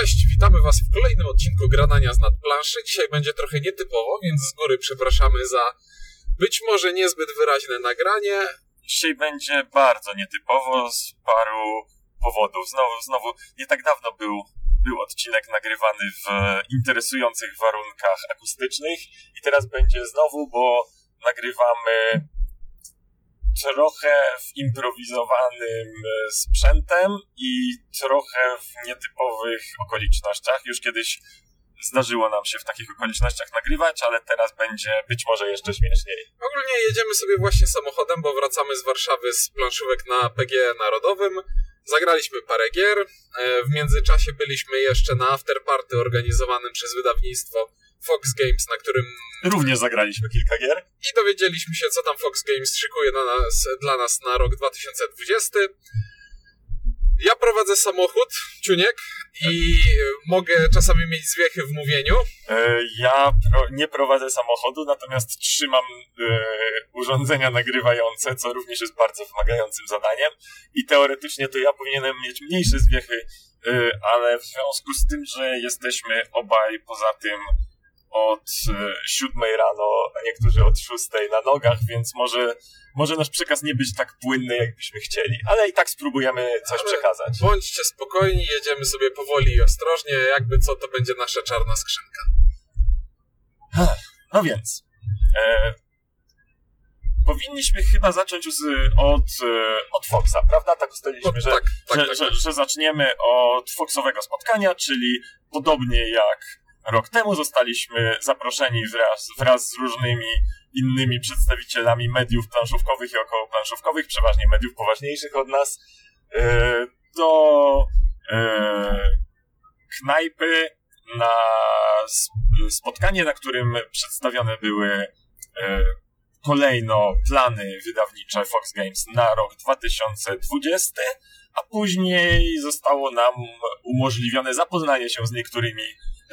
Cześć, witamy Was w kolejnym odcinku Granania z nadplanszy. Dzisiaj będzie trochę nietypowo, więc z góry przepraszamy za być może niezbyt wyraźne nagranie. Dzisiaj będzie bardzo nietypowo z paru powodów. Znowu, znowu, nie tak dawno był, był odcinek nagrywany w interesujących warunkach akustycznych i teraz będzie znowu, bo nagrywamy trochę w improwizowanym e, sprzętem i trochę w nietypowych okolicznościach. Już kiedyś zdarzyło nam się w takich okolicznościach nagrywać, ale teraz będzie być może jeszcze śmieszniej. Ogólnie jedziemy sobie właśnie samochodem, bo wracamy z Warszawy z planszówek na PG Narodowym. Zagraliśmy parę gier. E, w międzyczasie byliśmy jeszcze na afterparty organizowanym przez wydawnictwo Fox Games, na którym Również zagraliśmy kilka gier. i dowiedzieliśmy się, co tam Fox Games szykuje na nas, dla nas na rok 2020. Ja prowadzę samochód, Ciuniek, i mogę czasami mieć zwiechy w mówieniu. E, Ja pro, nie prowadzę samochodu, natomiast trzymam e, urządzenia nagrywające, co również jest bardzo wymagającym zadaniem. I teoretycznie to ja powinienem mieć mniejsze zwiechy, e, ale w związku z tym, że jesteśmy obaj poza tym od e, siódmej rano, a niektórzy od szóstej na nogach, więc może, może nasz przekaz nie być tak płynny, jakbyśmy chcieli, ale i tak spróbujemy coś Ale- przekazać. Bądźcie spokojni, jedziemy sobie powoli i ostrożnie, jakby co, to będzie nasza czarna skrzynka. No więc, e, powinniśmy chyba zacząć z, od, e, od Foxa, prawda? Tak ustaliliśmy, No, że, tak, tak, że, tak, że, tak. że zaczniemy od Foxowego spotkania, czyli podobnie jak rok temu zostaliśmy zaproszeni wraz, wraz z różnymi innymi przedstawicielami mediów planszówkowych i okołoplanszówkowych, przeważnie mediów poważniejszych od nas, e, do e, knajpy na sp- spotkanie, na którym przedstawione były e, kolejno plany wydawnicze Fox Games na rok 2020, a później zostało nam umożliwione zapoznanie się z niektórymi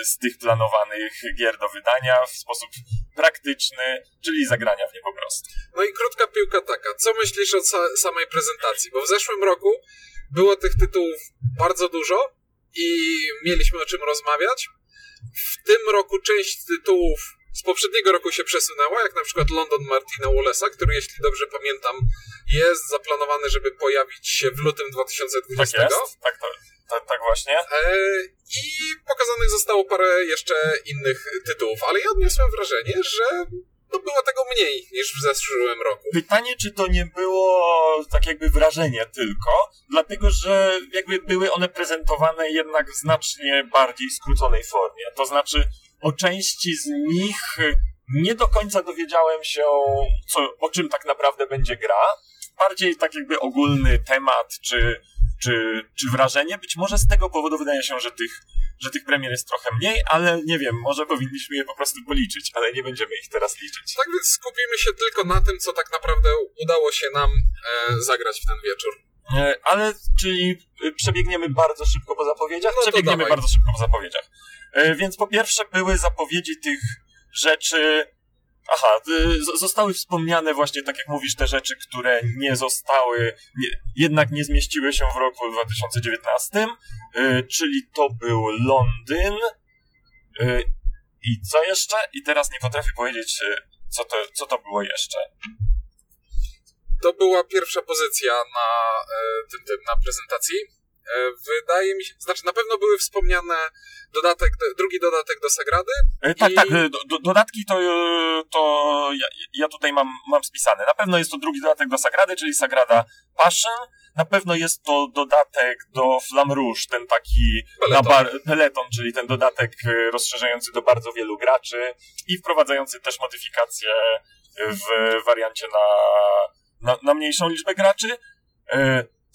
z tych planowanych gier do wydania w sposób praktyczny, czyli zagrania w nie po prostu. No i krótka piłka taka. Co myślisz o sa- samej prezentacji? Bo w zeszłym roku było tych tytułów bardzo dużo i mieliśmy o czym rozmawiać. W tym roku część tytułów z poprzedniego roku się przesunęła, jak na przykład London Martina Wallace'a, który jeśli dobrze pamiętam jest zaplanowany, żeby pojawić się w lutym Tak 2020. jest? Tak, to, tak, tak właśnie. E, I pokazanych zostało parę jeszcze innych tytułów, ale ja odniosłem wrażenie, że no było tego mniej niż w zeszłym roku. Pytanie, czy to nie było tak jakby wrażenie tylko, dlatego że jakby były one prezentowane jednak w znacznie bardziej skróconej formie. To znaczy, o części z nich nie do końca dowiedziałem się, co, o czym tak naprawdę będzie gra. Bardziej tak jakby ogólny temat, czy, czy, czy wrażenie. Być może z tego powodu wydaje się, że tych, że tych premier jest trochę mniej, ale nie wiem, może powinniśmy je po prostu policzyć, ale nie będziemy ich teraz liczyć. Tak więc skupimy się tylko na tym, co tak naprawdę udało się nam e, zagrać w ten wieczór. E, Ale, czyli y, przebiegniemy bardzo szybko po zapowiedziach? No przebiegniemy dawaj. bardzo szybko po zapowiedziach. E, Więc po pierwsze były zapowiedzi tych rzeczy... Aha, y, zostały wspomniane właśnie, tak jak mówisz, te rzeczy, które nie zostały, nie, jednak nie zmieściły się w roku 2019, y, czyli to był Londyn. y, I co jeszcze? I teraz nie potrafię powiedzieć, y, co to, co to było jeszcze. To była pierwsza pozycja na e, tym, tym, na prezentacji. E, wydaje mi się, znaczy na pewno były wspomniane dodatek, drugi dodatek do Sagrady. E, Tak, I- tak, e, do, do, dodatki to, to ja, ja tutaj mam, mam spisane. Na pewno jest to drugi dodatek do Sagrady, czyli Sagrada Passion. Na pewno jest to dodatek do Flamme Rouge, ten taki Peleton. Bar, peleton, czyli ten dodatek rozszerzający do bardzo wielu graczy i wprowadzający też modyfikacje w wariancie na, na, na mniejszą liczbę graczy.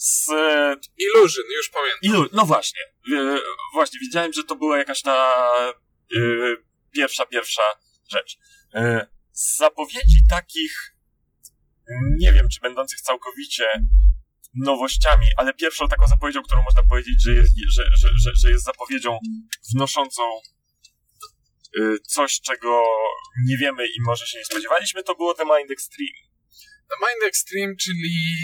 E, Z Illusion, już pamiętam. Ilu, no właśnie, e, właśnie, widziałem, że to była jakaś ta e, pierwsza, pierwsza rzecz. E, z zapowiedzi takich, nie wiem, czy będących całkowicie nowościami, ale pierwszą taką zapowiedzią, którą można powiedzieć, że jest, że, że, że, że jest zapowiedzią wnoszącą e, coś, czego nie wiemy i może się nie spodziewaliśmy, to było The Mind Extreme. The Mind Extreme, czyli...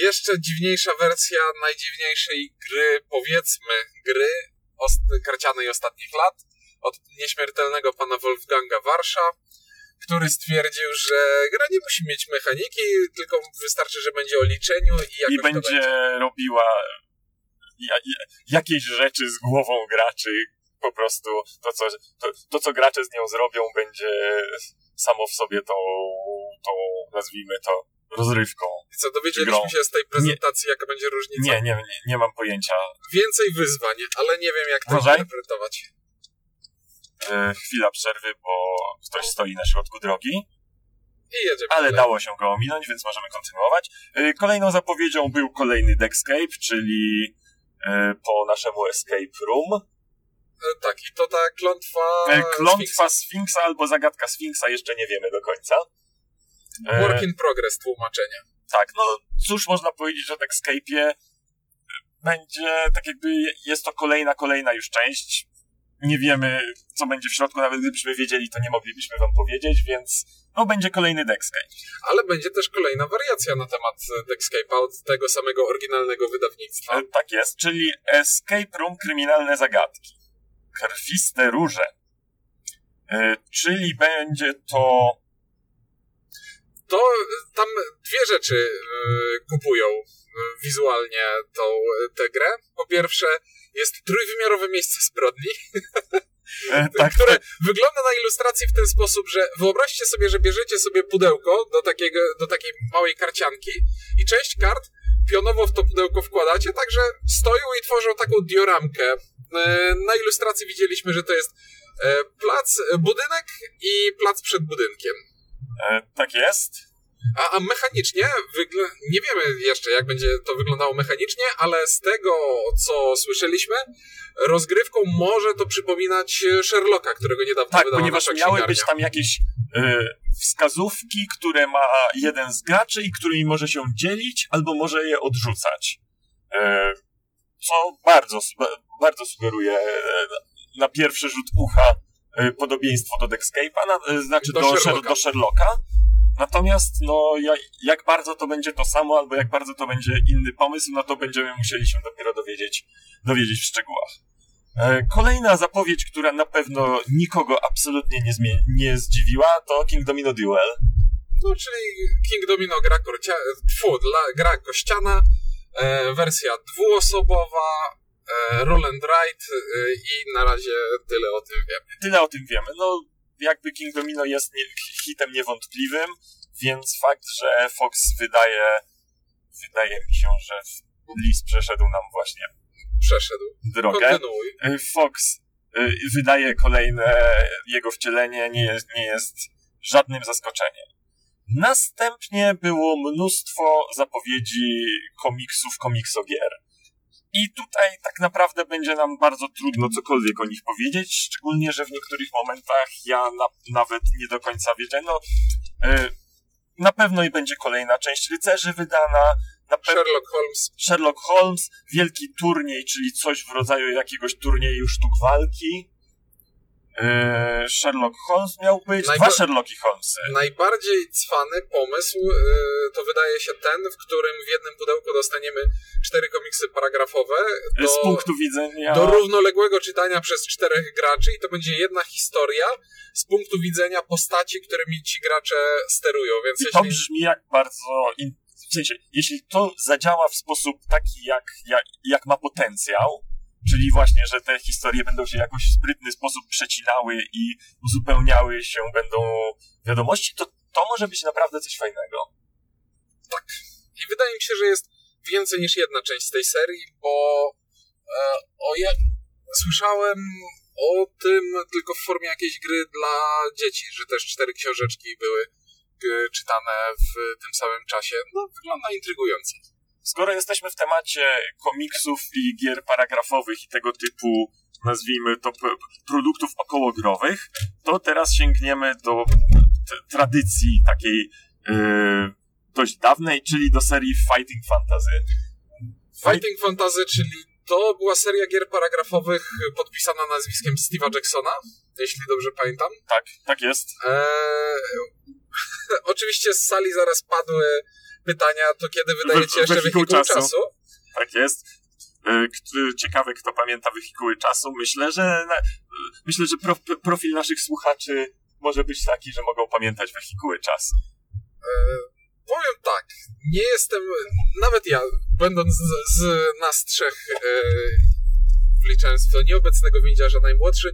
Jeszcze dziwniejsza wersja najdziwniejszej gry, powiedzmy, gry ost- karcianej ostatnich lat od nieśmiertelnego pana Wolfganga Warsza, który stwierdził, że gra nie musi mieć mechaniki, tylko wystarczy, że będzie o liczeniu i jakoś I to będzie robiła ja, ja, jakieś rzeczy z głową graczy. Po prostu to co, to, to, co gracze z nią zrobią, będzie samo w sobie tą, tą nazwijmy to, rozrywką. I co, dowiedzieliśmy się z tej prezentacji, jaka będzie różnica? Nie, nie, nie, nie mam pojęcia. Więcej wyzwań, ale nie wiem, jak to Uważaj. interpretować. E, chwila przerwy, bo ktoś stoi na środku drogi. I jedziemy Ale dalej. dało się go ominąć, więc możemy kontynuować. Y, Kolejną zapowiedzią był kolejny Deckscape, czyli y, po naszemu Escape Room. E, Tak, i to ta klątwa... E, Sfinksa. Klątwa Sfinksa albo zagadka Sfinksa jeszcze nie wiemy do końca. E, Work in progress tłumaczenia. Tak, no cóż można powiedzieć o Deckscape'ie? Będzie tak jakby jest to kolejna, kolejna już część. Nie wiemy, co będzie w środku, nawet gdybyśmy wiedzieli, to nie moglibyśmy wam powiedzieć, więc no będzie kolejny Deckscape. Ale będzie też kolejna wariacja na temat e, Deckscape'a od tego samego oryginalnego wydawnictwa. E, Tak jest, czyli Escape Room Kryminalne Zagadki. Krwiste Róże. E, Czyli będzie to... To tam dwie rzeczy e, kupują e, wizualnie tą, e, tę grę. Po pierwsze jest trójwymiarowe miejsce zbrodni, e, Tak, które wygląda na ilustracji w ten sposób, że wyobraźcie sobie, że bierzecie sobie pudełko do, takiego, do takiej małej karcianki i część kart pionowo w to pudełko wkładacie, także stoją i tworzą taką dioramkę. Na ilustracji widzieliśmy, że to jest plac, budynek i plac przed budynkiem. E, tak jest. A, a mechanicznie, wygl- nie wiemy jeszcze, jak będzie to wyglądało mechanicznie, ale z tego, co słyszeliśmy, rozgrywką może to przypominać e, Sherlocka, którego niedawno Tak, wydała ponieważ nasza miały być tam jakieś e, wskazówki, które ma jeden z graczy i którymi może się dzielić, albo może je odrzucać. E, co bardzo, bardzo sugeruje na pierwszy rzut ucha podobieństwo do Deckscape'a, na, e, znaczy Do do, Sher- Sherlocka. do Sherlocka. Natomiast, no, jak, jak bardzo to będzie to samo, albo jak bardzo to będzie inny pomysł, no to będziemy musieli się dopiero dowiedzieć, dowiedzieć w szczegółach. E, Kolejna zapowiedź, która na pewno nikogo absolutnie nie, nie zdziwiła, to King Domino Duel. No, czyli King Domino gra, korcia... Tfu, dla... gra kościana, e, wersja dwuosobowa, e, roll and e, i na razie tyle o tym wiem. Tyle o tym wiemy. No, jakby King Domino jest nie, hitem niewątpliwym, więc fakt, że Fox wydaje, wydaje mi się, że list przeszedł nam właśnie Przeszedł. drogę. Kontynuuj. E, Fox e, wydaje kolejne jego wcielenie, nie jest, nie jest żadnym zaskoczeniem. Następnie było mnóstwo zapowiedzi komiksów, komiksogier. I tutaj tak naprawdę będzie nam bardzo trudno cokolwiek o nich powiedzieć, szczególnie, że w niektórych momentach ja na, nawet nie do końca wiedziałem. No, e, na pewno i będzie kolejna część rycerzy wydana, Sherlock Holmes. Sherlock Holmes, wielki turniej, czyli coś w rodzaju jakiegoś turnieju sztuk walki. Eee, Sherlock Holmes miał być. Najba- Dwa Sherlocki Holmesy. Najbardziej cwany pomysł e, to wydaje się ten, w którym w jednym pudełku dostaniemy cztery komiksy paragrafowe do, Z punktu widzenia. do równoległego czytania przez czterech graczy i to będzie jedna historia z punktu widzenia postaci, którymi ci gracze sterują, więc I to jeśli... brzmi jak bardzo. In... W sensie, jeśli to zadziała w sposób taki, jak, jak, jak ma potencjał, czyli właśnie, że te historie będą się jakoś w sprytny sposób przecinały i uzupełniały się będą wiadomości, to to może być naprawdę coś fajnego. I wydaje mi się, że jest więcej niż jedna część tej serii, bo e, o słyszałem o tym tylko w formie jakiejś gry dla dzieci, że też cztery książeczki były e, czytane w tym samym czasie. No, wygląda intrygująco. Skoro jesteśmy w temacie komiksów i gier paragrafowych i tego typu, nazwijmy to, produktów okołogrowych, to teraz sięgniemy do tradycji takiej yy, dość dawnej, czyli do serii Fighting Fantasy. Fighting Fantasy, czyli to była seria gier paragrafowych podpisana nazwiskiem Steve'a Jacksona, jeśli dobrze pamiętam. Tak, tak jest. Eee, oczywiście z sali zaraz padły pytania, to kiedy wydajecie jeszcze wehikuł wehikuł czasu. czasu? Tak jest. E, Ciekawe, kto pamięta wehikuły czasu. Myślę, że na, myślę, że prof, profil naszych słuchaczy może być taki, że mogą pamiętać wehikuły czasu. E, powiem tak, nie jestem, nawet ja, będąc z, z nas trzech, e, wliczając w to nieobecnego windziarza najmłodszy,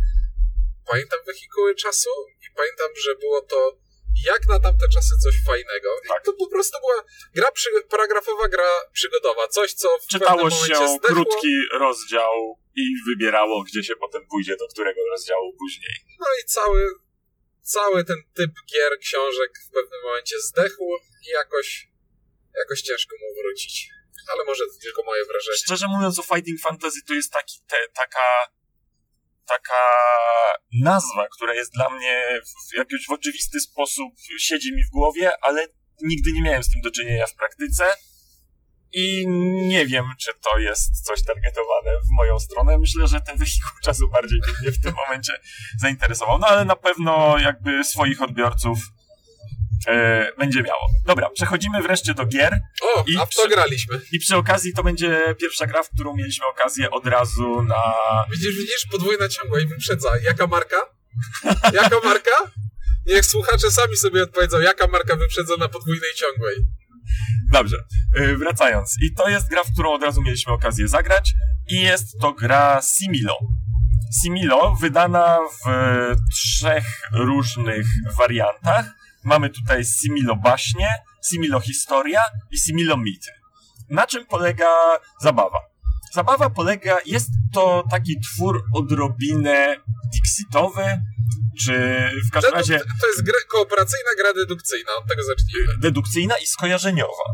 pamiętam wehikuły czasu i pamiętam, że było to jak na tamte czasy coś fajnego. Tak. I to po prostu była gra przy, paragrafowa, gra przygodowa, coś co w Czytało się zdechło. krótki rozdział i wybierało, gdzie się potem pójdzie, do którego rozdziału później. No i cały, cały ten typ gier, książek w pewnym momencie zdechł i jakoś, jakoś ciężko mu wrócić. Ale może to tylko moje wrażenie. Szczerze mówiąc o Fighting Fantasy to jest taki, te, taka taka nazwa, która jest dla mnie w jakiś w oczywisty sposób siedzi mi w głowie, ale nigdy nie miałem z tym do czynienia w praktyce i nie wiem, czy to jest coś targetowane w moją stronę. Myślę, że ten wehikuł czasu bardziej mnie w tym momencie zainteresował, no ale na pewno jakby swoich odbiorców e, będzie miało. Dobra, przechodzimy wreszcie do gier. O, I a przy- graliśmy. I przy okazji to będzie pierwsza gra, w którą mieliśmy okazję od razu na. Widzisz, widzisz, podwójna ciągła i wyprzedza. Jaka marka? Jaka marka? Niech słuchacze sami sobie odpowiedzą, jaka marka wyprzedza na podwójnej ciągłej. Dobrze, yy, wracając. I to jest gra, w którą od razu mieliśmy okazję zagrać. I jest to gra Similo. Similo, wydana w e, trzech różnych wariantach. Mamy tutaj Similo Baśnie, Similo Historia i Similo Mity. Na czym polega zabawa? Zabawa polega, jest to taki twór odrobinę dixitowy, czy w każdym To, razie to, jest gra, kooperacyjna gra dedukcyjna, od tego zacznijmy. dedukcyjna i skojarzeniowa.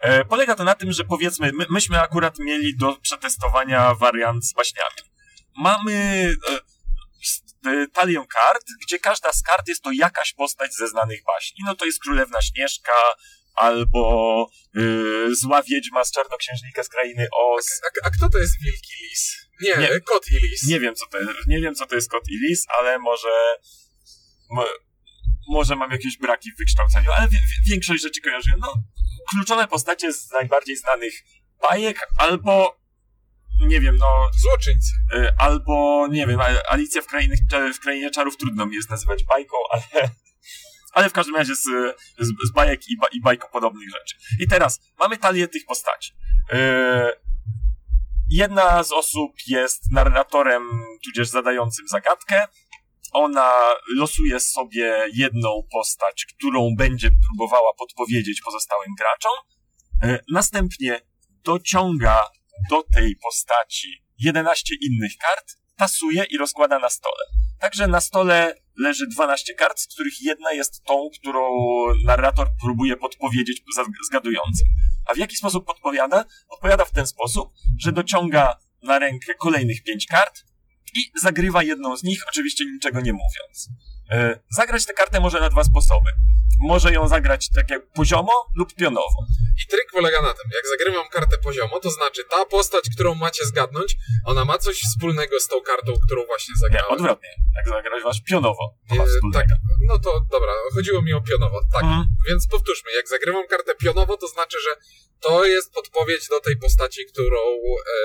E, polega to na tym, że powiedzmy, my, myśmy akurat mieli do przetestowania wariant z baśniami. Mamy e, e, talię kart, gdzie każda z kart jest to jakaś postać ze znanych baśni. No to jest Królewna Śnieżka, albo e, Zła Wiedźma z Czarnoksiężnika z Krainy Oz. A, a kto to jest Wilki Lis? Nie, Nie. kot i lis. Nie wiem, co to jest, nie wiem, co to jest kot i lis, ale może... Mo, może mam jakieś braki w wykształceniu, ale większość rzeczy kojarzy. No, kluczowe postacie z najbardziej znanych bajek, albo nie wiem, no, Złoczyńcy. y, albo nie wiem, Alicja w krainie, w krainie czarów trudno mi jest nazywać bajką, ale, ale w każdym razie z, z, z bajek i, ba, i bajkopodobnych rzeczy. I teraz mamy talię tych postaci. Y, Jedna z osób jest narratorem, tudzież zadającym zagadkę. Ona losuje sobie jedną postać, którą będzie próbowała podpowiedzieć pozostałym graczom. E, Następnie dociąga do tej postaci 11 innych kart, tasuje i rozkłada na stole. Także na stole leży 12 kart, z których jedna jest tą, którą narrator próbuje podpowiedzieć zgadującym. A w jaki sposób podpowiada? Odpowiada w ten sposób, że dociąga na rękę kolejnych 5 kart i zagrywa jedną z nich, oczywiście niczego nie mówiąc. E, zagrać tę kartę może na dwa sposoby. Może ją zagrać tak jak poziomo lub pionowo. I tryk polega na tym, jak zagrywam kartę poziomo, to znaczy ta postać, którą macie zgadnąć, ona ma coś wspólnego z tą kartą, którą właśnie Nie, zagrałem. odwrotnie. Jak zagrasz pionowo, to ma E, wspólnego. tak, no to dobra, chodziło mi o pionowo. Tak, Mhm. więc powtórzmy, jak zagrywam kartę pionowo, to znaczy, że to jest podpowiedź do tej postaci, którą, e,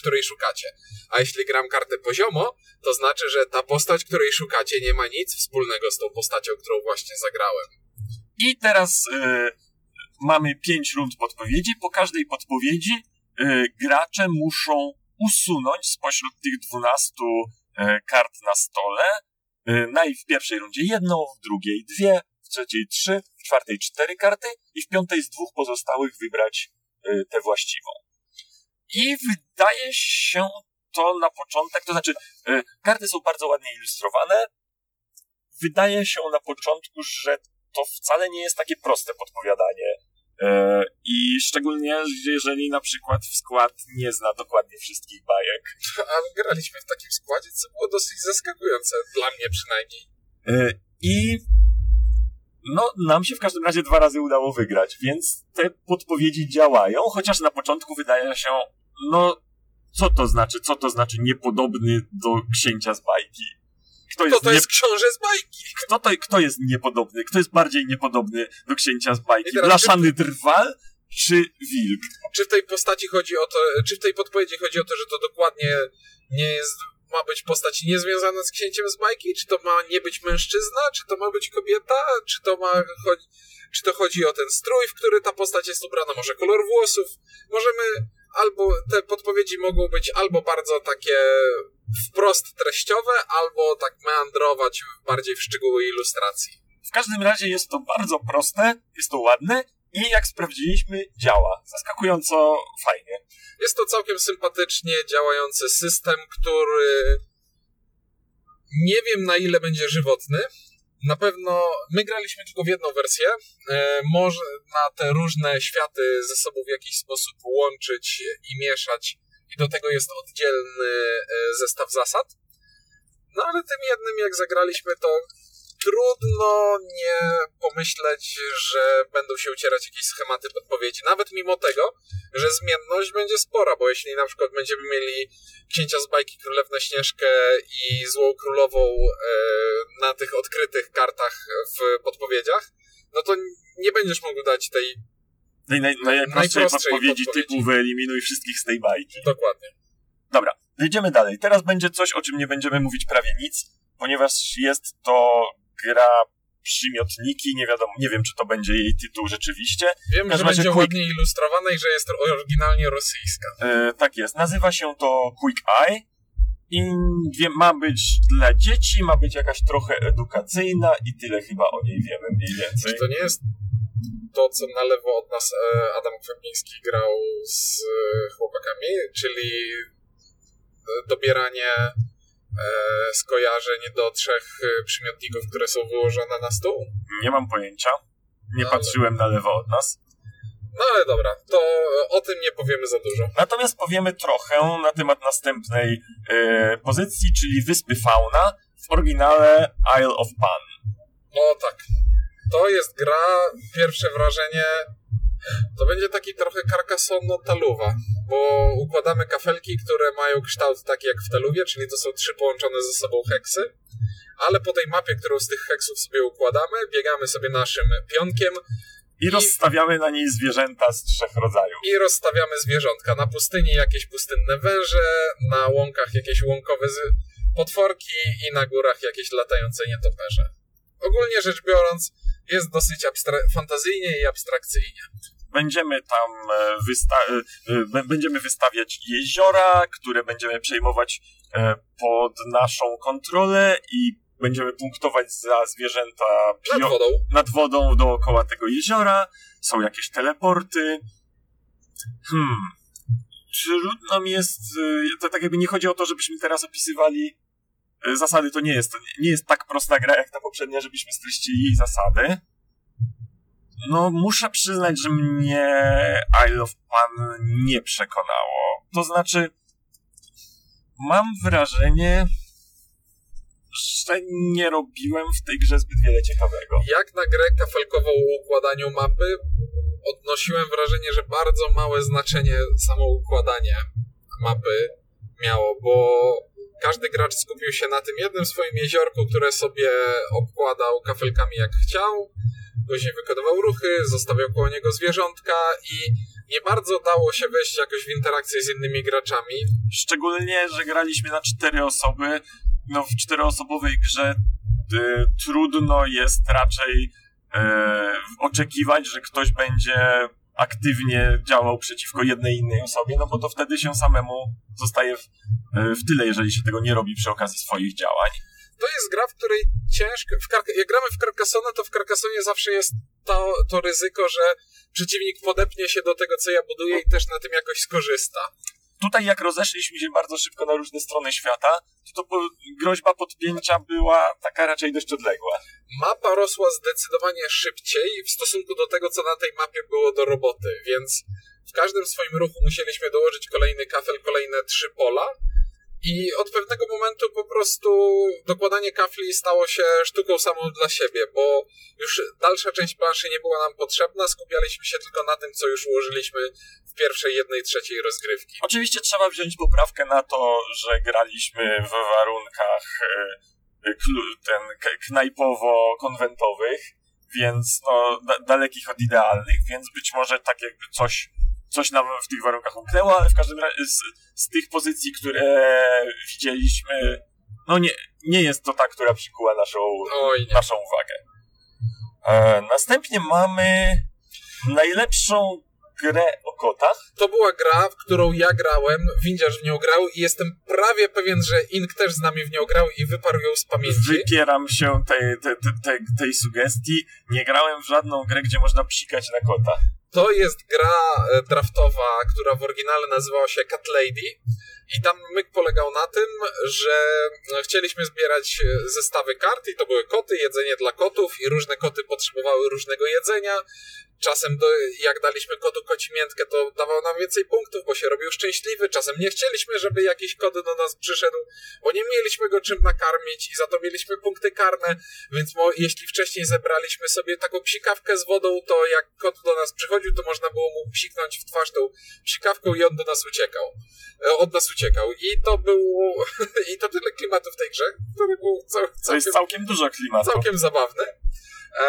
której szukacie. A jeśli gram kartę poziomo, to znaczy, że ta postać, której szukacie, nie ma nic wspólnego z tą postacią, którą właśnie zagrałem. I teraz e, mamy pięć rund podpowiedzi. Po każdej podpowiedzi e, gracze muszą usunąć spośród tych 12 e, kart na stole e, naj w pierwszej rundzie jedną, w drugiej dwie, w trzeciej trzy, w czwartej cztery karty i w piątej z dwóch pozostałych wybrać e, tę właściwą. I wydaje się to na początek, to znaczy e, karty są bardzo ładnie ilustrowane. Wydaje się na początku, że to wcale nie jest takie proste podpowiadanie. E, I szczególnie, jeżeli na przykład w skład nie zna dokładnie wszystkich bajek. A graliśmy w takim składzie, co było dosyć zaskakujące, dla mnie przynajmniej. E, I no, nam się w każdym razie dwa razy udało wygrać, więc te podpowiedzi działają, chociaż na początku wydaje się, no, co to znaczy, co to znaczy niepodobny do księcia z bajki. Kto To jest, to nie, jest książę z bajki. kto, to, kto jest niepodobny? Kto jest bardziej niepodobny do księcia z bajki? Blaszany drwal czy wilk? Czy w tej postaci chodzi o to, czy w tej podpowiedzi chodzi o to, że to dokładnie nie jest, ma być postać niezwiązana z księciem z bajki? Czy to ma nie być mężczyzna? Czy to ma być kobieta? Czy to ma chodzi, czy to chodzi o ten strój, w który ta postać jest ubrana? Może kolor włosów? Możemy albo te podpowiedzi mogą być albo bardzo takie wprost treściowe, albo tak meandrować bardziej w szczegóły ilustracji. W każdym razie jest to bardzo proste, jest to ładne i jak sprawdziliśmy, działa. Zaskakująco fajnie. Jest to całkiem sympatycznie działający system, który nie wiem na ile będzie żywotny. Na pewno my graliśmy tylko w jedną wersję. E, może na te różne światy ze sobą w jakiś sposób łączyć i mieszać, i do tego jest oddzielny e, zestaw zasad. No ale tym jednym, jak zagraliśmy, to trudno nie pomyśleć, że będą się ucierać jakieś schematy podpowiedzi. Nawet mimo tego, że zmienność będzie spora, bo jeśli na przykład będziemy mieli księcia z bajki Królewnę Śnieżkę i Złą Królową e, na tych odkrytych kartach w podpowiedziach, no to nie będziesz mógł dać tej Tej naj, najprostszej Najprostszej podpowiedzi podpowiedzi. typu wyeliminuj wszystkich z tej bajki. dokładnie. Dobra, idziemy dalej. Teraz będzie coś, o czym nie będziemy mówić prawie nic, ponieważ jest to gra przymiotniki, nie wiadomo, nie wiem, czy to będzie jej tytuł rzeczywiście. Wiem, że będzie quick- ładnie ilustrowana i że jest oryginalnie rosyjska. E, tak jest, nazywa się to Quick Eye i wie, ma być dla dzieci, ma być jakaś trochę edukacyjna i tyle chyba o niej wiemy mniej więcej. Czy to nie jest to, co na lewo od nas e, Adam Kwiapiński grał z e, chłopakami, czyli dobieranie skojarzeń do trzech e, przymiotników, które są wyłożone na stół? Nie mam pojęcia, nie No, ale- patrzyłem na lewo od nas. No ale dobra, to o tym nie powiemy za dużo. Natomiast powiemy trochę na temat następnej e, pozycji, czyli Wyspy Fauna, w oryginale Isle of Pan. O tak, to jest gra, pierwsze wrażenie, to będzie taki trochę Carcassonne-taluwa, bo układamy kafelki, które mają kształt taki jak w taluwie, czyli to są trzy połączone ze sobą heksy, ale po tej mapie, którą z tych heksów sobie układamy, biegamy sobie naszym pionkiem I rozstawiamy na niej zwierzęta z trzech rodzajów. i rozstawiamy zwierzątka. Na pustyni jakieś pustynne węże, na łąkach jakieś łąkowe potworki i na górach jakieś latające nietoperze. Ogólnie rzecz biorąc, jest dosyć abstra- fantazyjnie i abstrakcyjnie. Będziemy tam e, wysta- e, e, będziemy wystawiać jeziora, które będziemy przejmować pod naszą kontrolę i będziemy punktować za zwierzęta Nad pio- wodą. nad wodą dookoła tego jeziora. Są jakieś teleporty. Hmm. Trudno mi jest. To tak jakby nie chodzi o to, żebyśmy teraz opisywali zasady. To nie jest, nie jest tak prosta gra jak ta poprzednia, żebyśmy streścili jej zasady. No, muszę przyznać, że mnie Isle of Pan nie przekonało. To znaczy, mam wrażenie, że nie robiłem w tej grze zbyt wiele ciekawego. Jak na grę kafelkową o układaniu mapy, odnosiłem wrażenie, że bardzo małe znaczenie samo układanie mapy miało, bo każdy gracz skupił się na tym jednym swoim jeziorku, które sobie obkładał kafelkami jak chciał, później wykonywał ruchy, zostawiał koło niego zwierzątka i nie bardzo dało się wejść jakoś w interakcję z innymi graczami. Szczególnie, że graliśmy na cztery osoby. No, w czteroosobowej grze y, trudno jest raczej y, oczekiwać, że ktoś będzie aktywnie działał przeciwko jednej innej osobie, no bo to wtedy się samemu zostaje w, y, w tyle, jeżeli się tego nie robi przy okazji swoich działań. To jest gra, w której ciężko. W Kark- jak gramy w Carcassonne, to w Carcassonne zawsze jest to, to ryzyko, że przeciwnik podepnie się do tego, co ja buduję i też na tym jakoś skorzysta. Tutaj jak rozeszliśmy się bardzo szybko na różne strony świata, to, to groźba podpięcia była taka raczej dość odległa. Mapa rosła zdecydowanie szybciej w stosunku do tego, co na tej mapie było do roboty, więc w każdym swoim ruchu musieliśmy dołożyć kolejny kafel, kolejne trzy pola. I od pewnego momentu po prostu dokładanie kafli stało się sztuką samą dla siebie, bo już dalsza część planszy nie była nam potrzebna, skupialiśmy się tylko na tym, co już ułożyliśmy w pierwszej, jednej, trzeciej rozgrywki. Oczywiście trzeba wziąć poprawkę na to, że graliśmy w warunkach e, ten knajpowo-konwentowych, więc no, da, dalekich od idealnych, więc być może tak jakby coś, coś nam w tych warunkach umknęło, ale w każdym razie z, z tych pozycji, które widzieliśmy, no nie, nie jest to ta, która przykuła naszą, naszą uwagę. E, następnie mamy najlepszą grę o kotach. To była gra, w którą ja grałem, Windziarz w nią grał i jestem prawie pewien, że Ink też z nami w nią grał i wyparł ją z pamięci. Wypieram się tej, tej, tej, tej sugestii. Nie grałem w żadną grę, gdzie można psikać na kota. To jest gra e, draftowa, która w oryginale nazywała się Cat Lady. I tam myk polegał na tym, że e, chcieliśmy zbierać e, zestawy kart i to były koty, jedzenie dla kotów i różne koty potrzebowały różnego jedzenia Czasem do, jak daliśmy kodu kocimiętkę, to dawał nam więcej punktów, bo się robił szczęśliwy. Czasem nie chcieliśmy, żeby jakiś kod do nas przyszedł, bo nie mieliśmy go czym nakarmić i za to mieliśmy punkty karne, więc mo, jeśli wcześniej zebraliśmy sobie taką psikawkę z wodą, to jak kod do nas przychodził, to można było mu psiknąć w twarz tą psikawką i on do nas uciekał. E, od nas uciekał. I to było, i to tyle klimatu w tej grze, który był cał, całkiem, to jest całkiem dużo klimatu. Całkiem zabawny. E,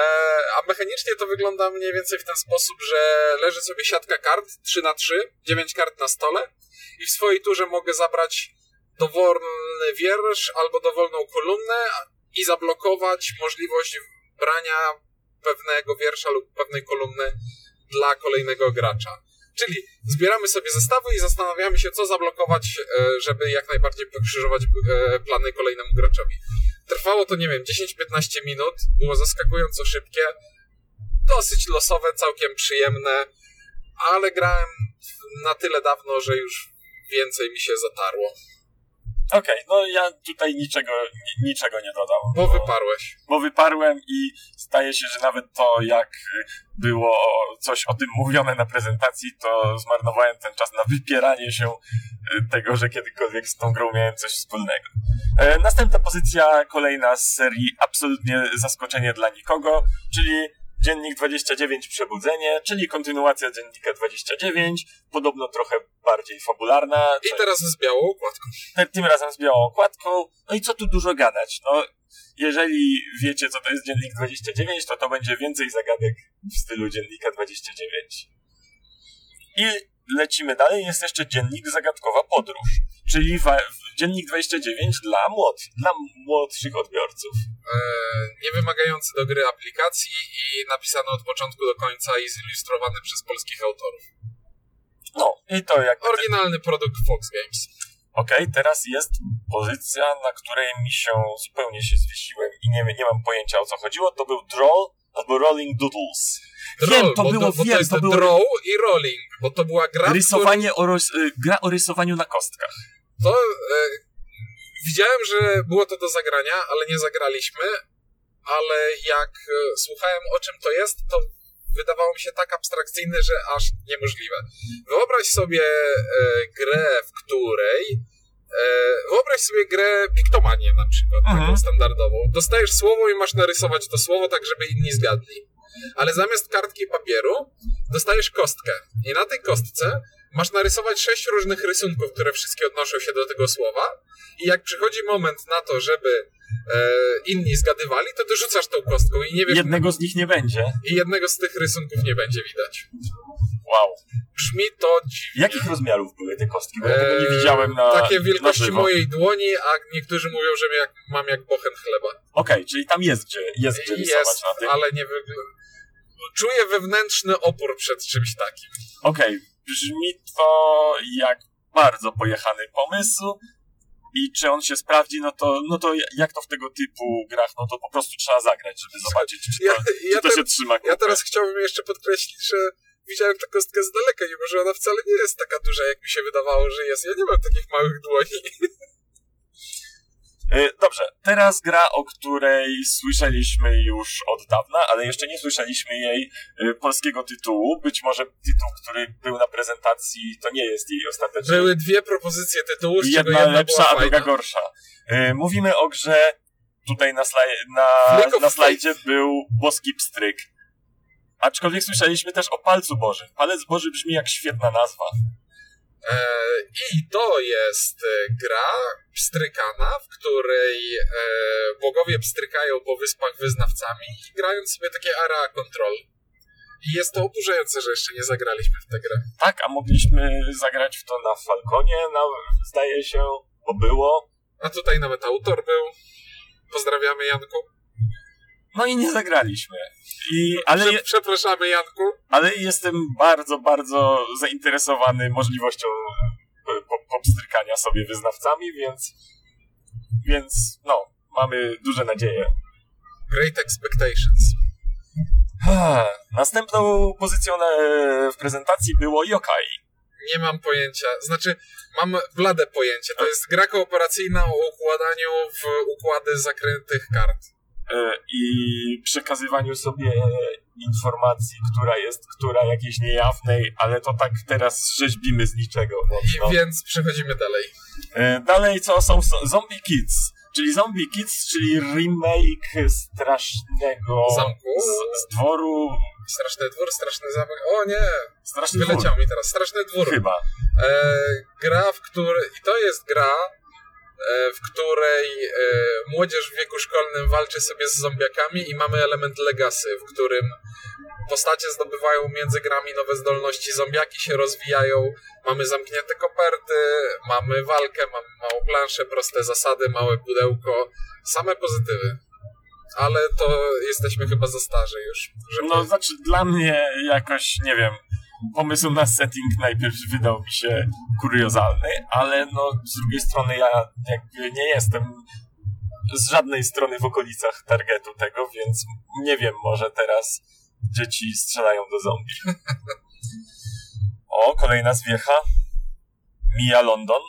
a mechanicznie to wygląda mniej więcej w ten sposób, że leży sobie siatka kart 3 na 3 9 kart na stole i w swojej turze mogę zabrać dowolny wiersz albo dowolną kolumnę i zablokować możliwość brania pewnego wiersza lub pewnej kolumny dla kolejnego gracza. Czyli zbieramy sobie zestawy i zastanawiamy się, co zablokować, e, żeby jak najbardziej pokrzyżować e, plany kolejnemu graczowi. Trwało to, nie wiem, 10-15 minut, było zaskakująco szybkie, dosyć losowe, całkiem przyjemne, ale grałem na tyle dawno, że już więcej mi się zatarło. Okej, okay, no ja tutaj niczego, niczego nie dodam. Bo, bo wyparłeś. Bo wyparłem i staje się, że nawet to, jak było coś o tym mówione na prezentacji, to zmarnowałem ten czas na wypieranie się e, tego, że kiedykolwiek z tą grą miałem coś wspólnego. E, następna pozycja, kolejna z serii absolutnie zaskoczenie dla nikogo, czyli Dziennik 29 Przebudzenie, czyli kontynuacja Dziennika 29, podobno trochę bardziej fabularna. I teraz z białą okładką. Tym razem z białą okładką. No i co tu dużo gadać? No, jeżeli wiecie, co to jest Dziennik 29, to to będzie więcej zagadek w stylu Dziennika 29. I lecimy dalej, jest jeszcze Dziennik Zagadkowa Podróż, czyli Dziennik 29 dla, młod, dla młodszych odbiorców. Eee, niewymagający do gry aplikacji i napisany od początku do końca i zilustrowany przez polskich autorów. No, i to jak... Oryginalny produkt Fox Games. Okej, okay, teraz jest pozycja, na której mi się zupełnie się zwiesiłem i nie, nie mam pojęcia o co chodziło. To był Draw albo Rolling Doodles. Wiem, to było, to, wiem, to, to było... Draw i Rolling, bo to była gra, Rysowanie który... o roz... Y, gra o rysowaniu na kostkach. To... E... Widziałem, że było to do zagrania, ale nie zagraliśmy, ale jak e, słuchałem o czym to jest, to wydawało mi się tak abstrakcyjne, że aż niemożliwe. Wyobraź sobie e, grę, w której e, wyobraź sobie grę Piktomanię na przykład, Aha. taką mhm. standardową. Dostajesz słowo i masz narysować to słowo tak, żeby inni zgadli. Ale zamiast kartki papieru dostajesz kostkę. I na tej kostce masz narysować sześć różnych rysunków, które wszystkie odnoszą się do tego słowa. I jak przychodzi moment na to, żeby e, inni zgadywali, to ty rzucasz tą kostką i nie wiesz... Jednego z nich nie będzie. I jednego z tych rysunków nie będzie widać. Wow. Brzmi to dziwnie. Jakich rozmiarów były te kostki? Bo ja tego nie eee, widziałem na Takie wielkości mojej dłoni, a niektórzy mówią, że jak, mam jak bochen chleba. Okej, okay, czyli tam jest gdzie, jest gdzie rysować jest, na tym. ale nie wygląda... Czuję wewnętrzny opór przed czymś takim. Okej, okay. brzmi to jak bardzo pojechany pomysł, i czy on się sprawdzi, no to, no to jak to w tego typu grach, no to po prostu trzeba zagrać, żeby zobaczyć, czy to, ja, ja czy to się trzyma kupę. Ja teraz chciałbym jeszcze podkreślić, że widziałem tę kostkę z daleka, mimo że ona wcale nie jest taka duża, jak mi się wydawało, że jest. Ja nie mam takich małych dłoni. E, dobrze, teraz gra, o której słyszeliśmy już od dawna, ale jeszcze nie słyszeliśmy jej e, polskiego tytułu. Być może tytuł, który był na prezentacji, to nie jest jej ostateczny. Były dwie propozycje tytułów, jedna, jedna lepsza, a druga gorsza. E, mówimy o grze, tutaj na, slaj na, na slajdzie był boski pstryk. Aczkolwiek słyszeliśmy też o Palcu Bożym. Palec Boży brzmi jak świetna nazwa. E, I to jest e, gra pstrykana, w której e, bogowie pstrykają po wyspach wyznawcami i grają sobie takie area control. I jest to oburzające, że jeszcze nie zagraliśmy w tę grę. Tak, a mogliśmy zagrać w to na Falconie, na, zdaje się, bo było. A tutaj nawet autor był. Pozdrawiamy Janku. No i nie zagraliśmy. I, ale, Prze- przepraszamy Janku. ale jestem bardzo, bardzo zainteresowany możliwością e, po- popstrykania sobie wyznawcami, więc, więc no, mamy duże nadzieje. Great Expectations. Ha, Następną pozycją na, w prezentacji było Yokai. Nie mam pojęcia. Znaczy, mam blade pojęcie. To jest gra kooperacyjna o układaniu w układy zakrętych kart. E, i przekazywaniu sobie informacji, która jest, która jakiejś niejawnej, ale to tak teraz rzeźbimy z niczego. I mocno. więc przechodzimy dalej. E, Dalej co są Zombie Kids, czyli Zombie Kids, czyli remake strasznego Zamku. z, z dworu, Straszny dwór, straszny zamek. O nie! straszny dwór, Wyleciał mi teraz. Straszny dwór. chyba. E, gra, w której... I to jest gra, w której e, młodzież w wieku szkolnym walczy sobie z zombiakami i mamy element legacy, w którym postacie zdobywają między grami nowe zdolności, zombiaki się rozwijają, mamy zamknięte koperty, mamy walkę, mamy małą planszę, proste zasady, małe pudełko, same pozytywy. Ale to jesteśmy chyba za starzy już. Żeby... No, znaczy dla mnie jakoś, nie wiem, pomysł na setting najpierw wydał mi się kuriozalny, ale no z drugiej strony ja jakby nie jestem z żadnej strony w okolicach targetu tego, więc nie wiem, może teraz dzieci strzelają do zombie. O, kolejna zwiecha. Mia London.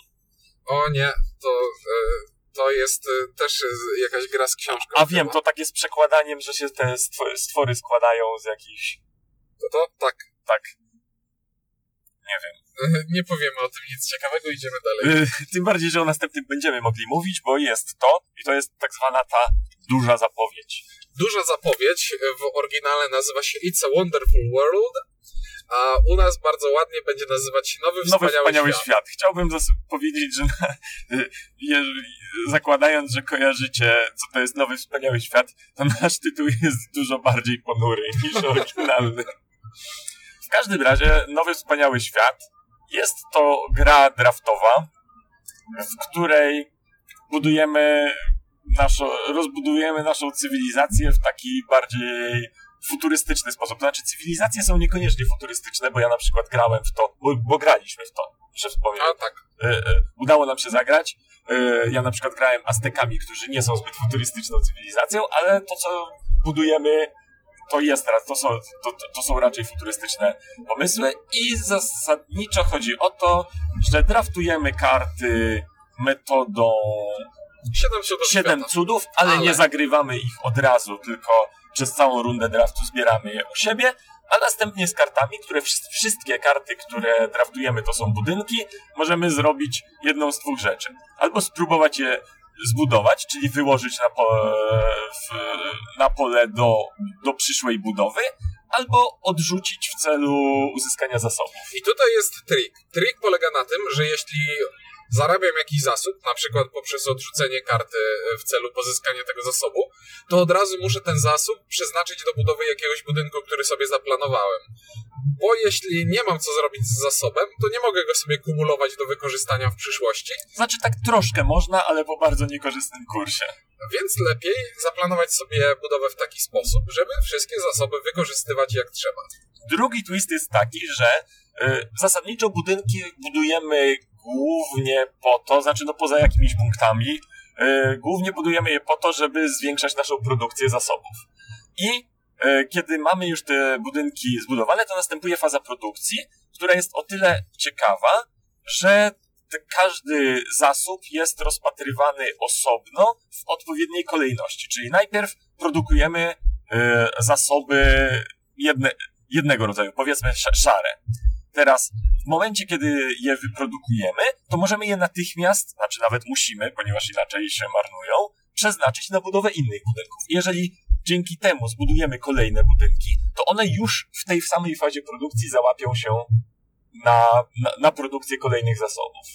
O nie, to, e, to jest e, też jakaś gra z książką. A wiem, to tak jest przekładaniem, że się te stwo- stwory składają z jakichś... To, to tak. tak... Nie wiem. Nie powiemy o tym nic ciekawego, idziemy dalej. Y, Tym bardziej, że o następnym będziemy mogli mówić, bo jest to, i to jest tak zwana ta duża zapowiedź. Duża zapowiedź e, w oryginale nazywa się It's a Wonderful World, a u nas bardzo ładnie będzie nazywać się Nowy Nowy Wspaniały, wspaniały Świat. świat. Chciałbym powiedzieć, że y, jeżeli, zakładając, że kojarzycie, co to jest Nowy Wspaniały Świat, to nasz tytuł jest dużo bardziej ponury niż oryginalny. W każdym razie, Nowy Wspaniały Świat jest to gra draftowa, w której budujemy naszą, rozbudujemy naszą cywilizację w taki bardziej futurystyczny sposób. To znaczy, cywilizacje są niekoniecznie futurystyczne, bo ja na przykład grałem w to, bo, bo graliśmy w to, muszę wspomnieć. A tak. E, e, udało nam się zagrać. E, ja na przykład grałem Aztekami, którzy nie są zbyt futurystyczną cywilizacją, ale to, co budujemy, to jest, ra- to są, to, to, to są raczej futurystyczne pomysły i zasadniczo chodzi o to, że draftujemy karty metodą 7 cudów siedem cudów, ale, Ale- nie zagrywamy ich od razu, tylko przez całą rundę draftu zbieramy je u siebie, a następnie z kartami, które wsz- wszystkie karty, które draftujemy, to są budynki, możemy zrobić jedną z dwóch rzeczy. Albo spróbować je zbudować, czyli wyłożyć na, po, w, na pole do, do przyszłej budowy, albo odrzucić w celu uzyskania zasobów. I tutaj jest trik. Trik polega na tym, że jeśli zarabiam jakiś zasób, na przykład poprzez odrzucenie karty e, w celu pozyskania tego zasobu, to od razu muszę ten zasób przeznaczyć do budowy jakiegoś budynku, który sobie zaplanowałem. Bo jeśli nie mam co zrobić z zasobem, to nie mogę go sobie kumulować do wykorzystania w przyszłości, Znaczy tak troszkę można, ale po bardzo niekorzystnym kursie. więc lepiej zaplanować sobie budowę w taki sposób, żeby wszystkie zasoby wykorzystywać jak trzeba. Drugi twist jest taki, że y, zasadniczo budynki budujemy głównie po to, znaczy no poza jakimiś punktami, y, głównie budujemy je po to, żeby zwiększać naszą produkcję zasobów. I y, kiedy mamy już te budynki zbudowane, to następuje faza produkcji, która jest o tyle ciekawa, że każdy zasób jest rozpatrywany osobno w odpowiedniej kolejności. Czyli najpierw produkujemy y, zasoby jedne, jednego rodzaju, powiedzmy sz- szare. Teraz, w momencie, kiedy je wyprodukujemy, to możemy je natychmiast, znaczy nawet musimy, ponieważ inaczej się marnują, przeznaczyć na budowę innych budynków. Jeżeli dzięki temu zbudujemy kolejne budynki, to one już w tej samej fazie produkcji załapią się na, na, na produkcję kolejnych zasobów.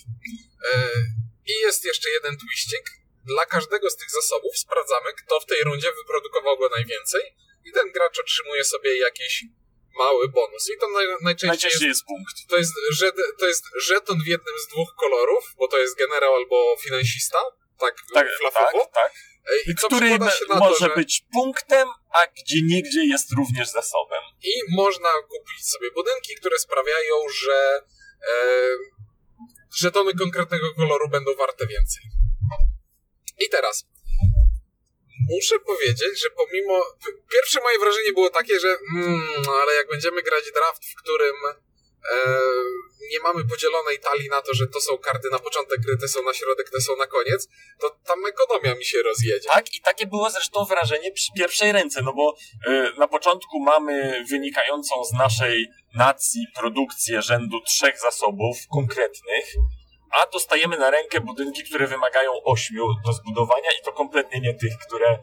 E, I jest jeszcze jeden twiścik. Dla każdego z tych zasobów sprawdzamy, kto w tej rundzie wyprodukował go najwięcej i ten gracz otrzymuje sobie jakiś mały bonus. I to naj, najczęściej, Najczęściej jest, jest punkt. to, jest żet, to jest żeton w jednym z dwóch kolorów, bo to jest generał albo finansista, tak, Tak, flafowo. tak, tak. E, I Który przekłada się na może to, być punktem, a gdzie niegdzie jest również zasobem. I można kupić sobie budynki, które sprawiają, że e, żetony konkretnego koloru będą warte więcej. I teraz muszę powiedzieć, że pomimo. Pierwsze moje wrażenie było takie, że mm, ale jak będziemy grać draft, w którym e, nie mamy podzielonej talii na to, że to są karty na początek gry, te są na środek, te są na koniec, to tam ekonomia mi się rozjedzie. Tak, i takie było zresztą wrażenie przy pierwszej ręce, no bo y, na początku mamy wynikającą z naszej nacji produkcję rzędu trzech zasobów konkretnych, a dostajemy na rękę budynki, które wymagają ośmiu do zbudowania i to kompletnie nie tych, które,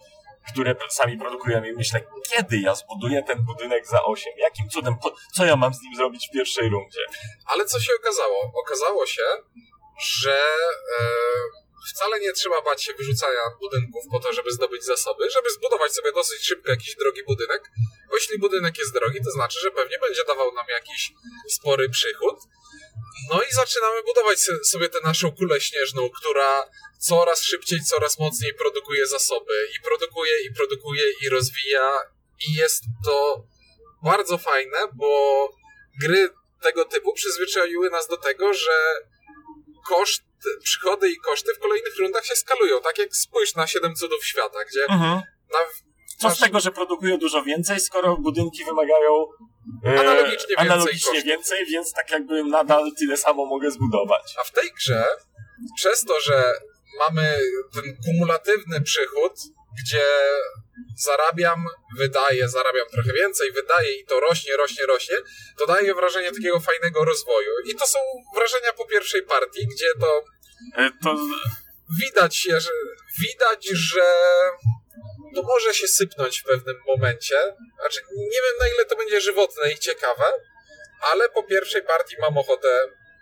które sami produkujemy. I myślę, kiedy ja zbuduję ten budynek za osiem? Jakim cudem? Co ja mam z nim zrobić w pierwszej rundzie? Ale co się okazało? Okazało się, że e, wcale nie trzeba bać się wyrzucania budynków po to, żeby zdobyć zasoby, żeby zbudować sobie dosyć szybko jakiś drogi budynek. Bo jeśli budynek jest drogi, to znaczy, że pewnie będzie dawał nam jakiś spory przychód. No i zaczynamy budować sobie tę naszą kulę śnieżną, która coraz szybciej, coraz mocniej produkuje zasoby i produkuje, i produkuje, i rozwija. I jest to bardzo fajne, bo gry tego typu przyzwyczaiły nas do tego, że koszt, przychody i koszty w kolejnych rundach się skalują. Tak jak spójrz na Siedem Cudów Świata, gdzie Mhm. na, Co masz- z tego, że produkują dużo więcej, skoro budynki wymagają Analogicznie więcej analogicznie kosztów. więcej, więc tak jakby nadal tyle samo mogę zbudować. A w tej grze, przez to, że mamy ten kumulatywny przychód, gdzie zarabiam, wydaję, zarabiam trochę więcej, wydaję i to rośnie, rośnie, rośnie, to daje wrażenie takiego fajnego rozwoju. I to są wrażenia po pierwszej partii, gdzie to E, To widać że widać, że to może się sypnąć w pewnym momencie. Znaczy, nie wiem na ile to będzie żywotne i ciekawe, ale po pierwszej partii mam ochotę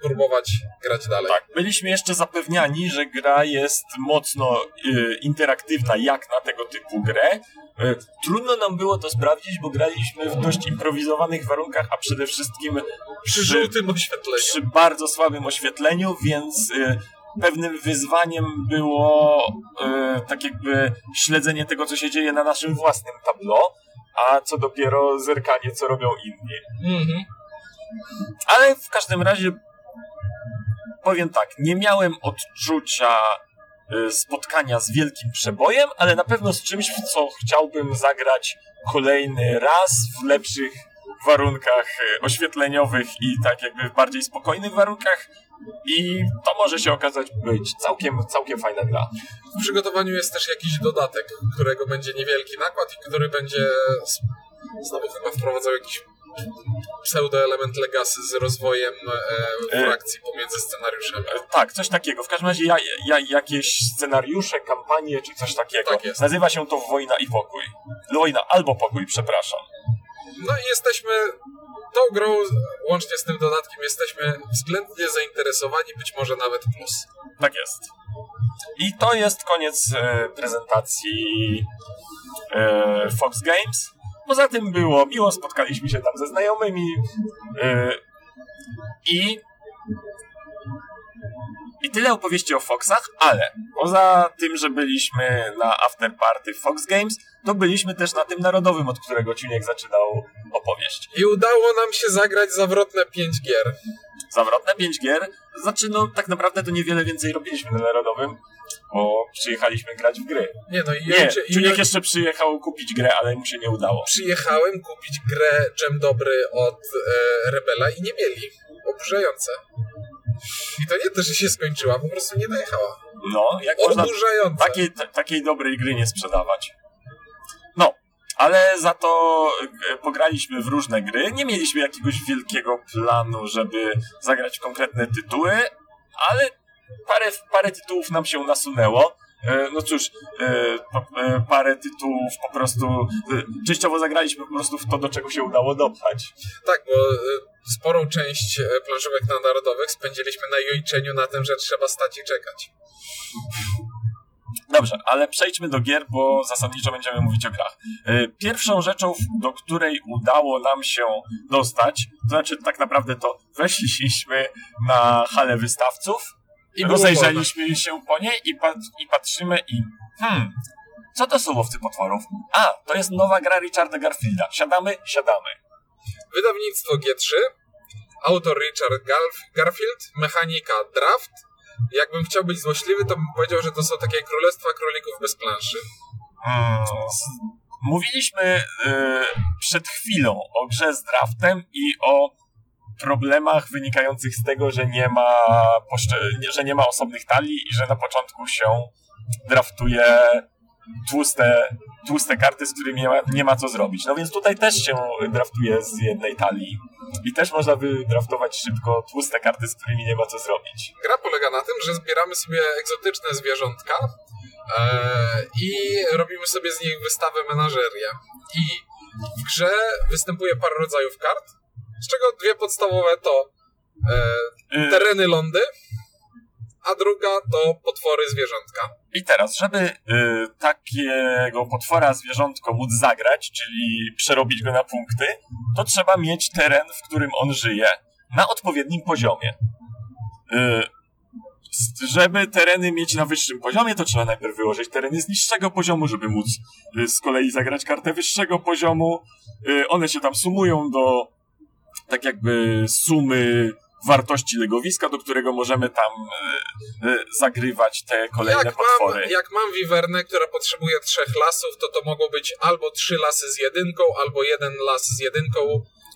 próbować grać dalej. tak, byliśmy jeszcze zapewniani, że gra jest mocno e, interaktywna jak na tego typu grę. E, trudno nam było to sprawdzić, bo graliśmy w dość improwizowanych warunkach, a przede wszystkim Przy żółtym oświetleniu. przy bardzo słabym oświetleniu, więc e, pewnym wyzwaniem było e, tak jakby śledzenie tego, co się dzieje na naszym własnym tableau, a co dopiero zerkanie, co robią inni. Mhm. Ale w każdym razie powiem tak, nie miałem odczucia e, spotkania z wielkim przebojem, ale na pewno z czymś, w co chciałbym zagrać kolejny raz w lepszych warunkach e, oświetleniowych i tak jakby w bardziej spokojnych warunkach i to może się okazać być całkiem, całkiem fajna gra. W przygotowaniu jest też jakiś dodatek, którego będzie niewielki nakład i który będzie znowu chyba wprowadzał jakiś pseudo-element legacy z rozwojem e, E. frakcji pomiędzy scenariuszami. E, Tak, coś takiego. W każdym razie ja, ja, jakieś scenariusze, kampanie czy coś takiego. Tak jest. Nazywa się to Wojna i Pokój. Wojna albo Pokój, przepraszam. No i jesteśmy tą grą, łącznie z tym dodatkiem, jesteśmy względnie zainteresowani, być może nawet plus. Tak jest. I to jest koniec e, prezentacji e, Fox Games. Poza tym było miło, spotkaliśmy się tam ze znajomymi e, i i tyle opowieści o Foxach, ale poza tym, że byliśmy na afterparty Fox Games, to byliśmy też na tym narodowym, od którego Ciuniek zaczynał opowieść. I udało nam się zagrać zawrotne 5 gier. zawrotne 5 gier. Znaczy, no tak naprawdę to niewiele więcej robiliśmy na Narodowym, bo przyjechaliśmy grać w gry. Nie no, i Nie, cię- i jeszcze przyjechał kupić grę, ale mu się nie udało. przyjechałem kupić grę Dżem Dobry od e, Rebela i nie mieli. Oburzające. I to nie to, że się skończyła, po prostu nie dojechała. No, jak można takiej, takiej dobrej gry nie sprzedawać. No, ale za to e, pograliśmy w różne gry. Nie mieliśmy jakiegoś wielkiego planu, żeby zagrać konkretne tytuły, ale parę, parę tytułów nam się nasunęło. E, no cóż, e, e, parę tytułów po prostu, częściowo zagraliśmy po prostu w to, do czego się udało dopchać. Tak, bo sporą część planszówek standardowych spędziliśmy na jojczeniu na tym, że trzeba stać i czekać. Dobrze, ale przejdźmy do gier, bo zasadniczo będziemy mówić o grach. Pierwszą rzeczą, do której udało nam się dostać, to znaczy tak naprawdę to weszliśmy na halę wystawców, I rozejrzeliśmy się po niej i, pat- i patrzymy i hmm, co to są łowcy potworów? A, to jest nowa gra Richarda Garfielda. Siadamy? Siadamy. Wydawnictwo G3, autor Richard Garf- Garfield, mechanika Draft. Jakbym chciał być złośliwy, to bym powiedział, że to są takie królestwa królików bez planszy. Mm, s- mówiliśmy y, przed chwilą o grze z draftem i o problemach wynikających z tego, że nie ma, że nie ma osobnych talii i że na początku się draftuje tłuste, tłuste karty, z którymi nie ma, nie ma co zrobić. No więc tutaj też się draftuje z jednej talii i też można wydraftować szybko tłuste karty, z którymi nie ma co zrobić. Gra polega na tym, że zbieramy sobie egzotyczne zwierzątka e, i robimy sobie z nich wystawę menażerię. I w grze występuje parę rodzajów kart, z czego dwie podstawowe to e, Y, tereny lądy, a druga to potwory zwierzątka. I teraz, żeby y, takiego potwora zwierzątko móc zagrać, czyli przerobić go na punkty, to trzeba mieć teren, w którym on żyje, na odpowiednim poziomie. Y, s- żeby tereny mieć na wyższym poziomie, to trzeba najpierw wyłożyć tereny z niższego poziomu, żeby móc z kolei zagrać kartę wyższego poziomu. One się tam sumują do tak jakby sumy wartości legowiska, do którego możemy tam y, y, zagrywać te kolejne Jak potwory. mam, jak mam wiwernę, która potrzebuje trzech lasów, to to mogą być albo trzy lasy z jedynką, albo jeden las z jedynką.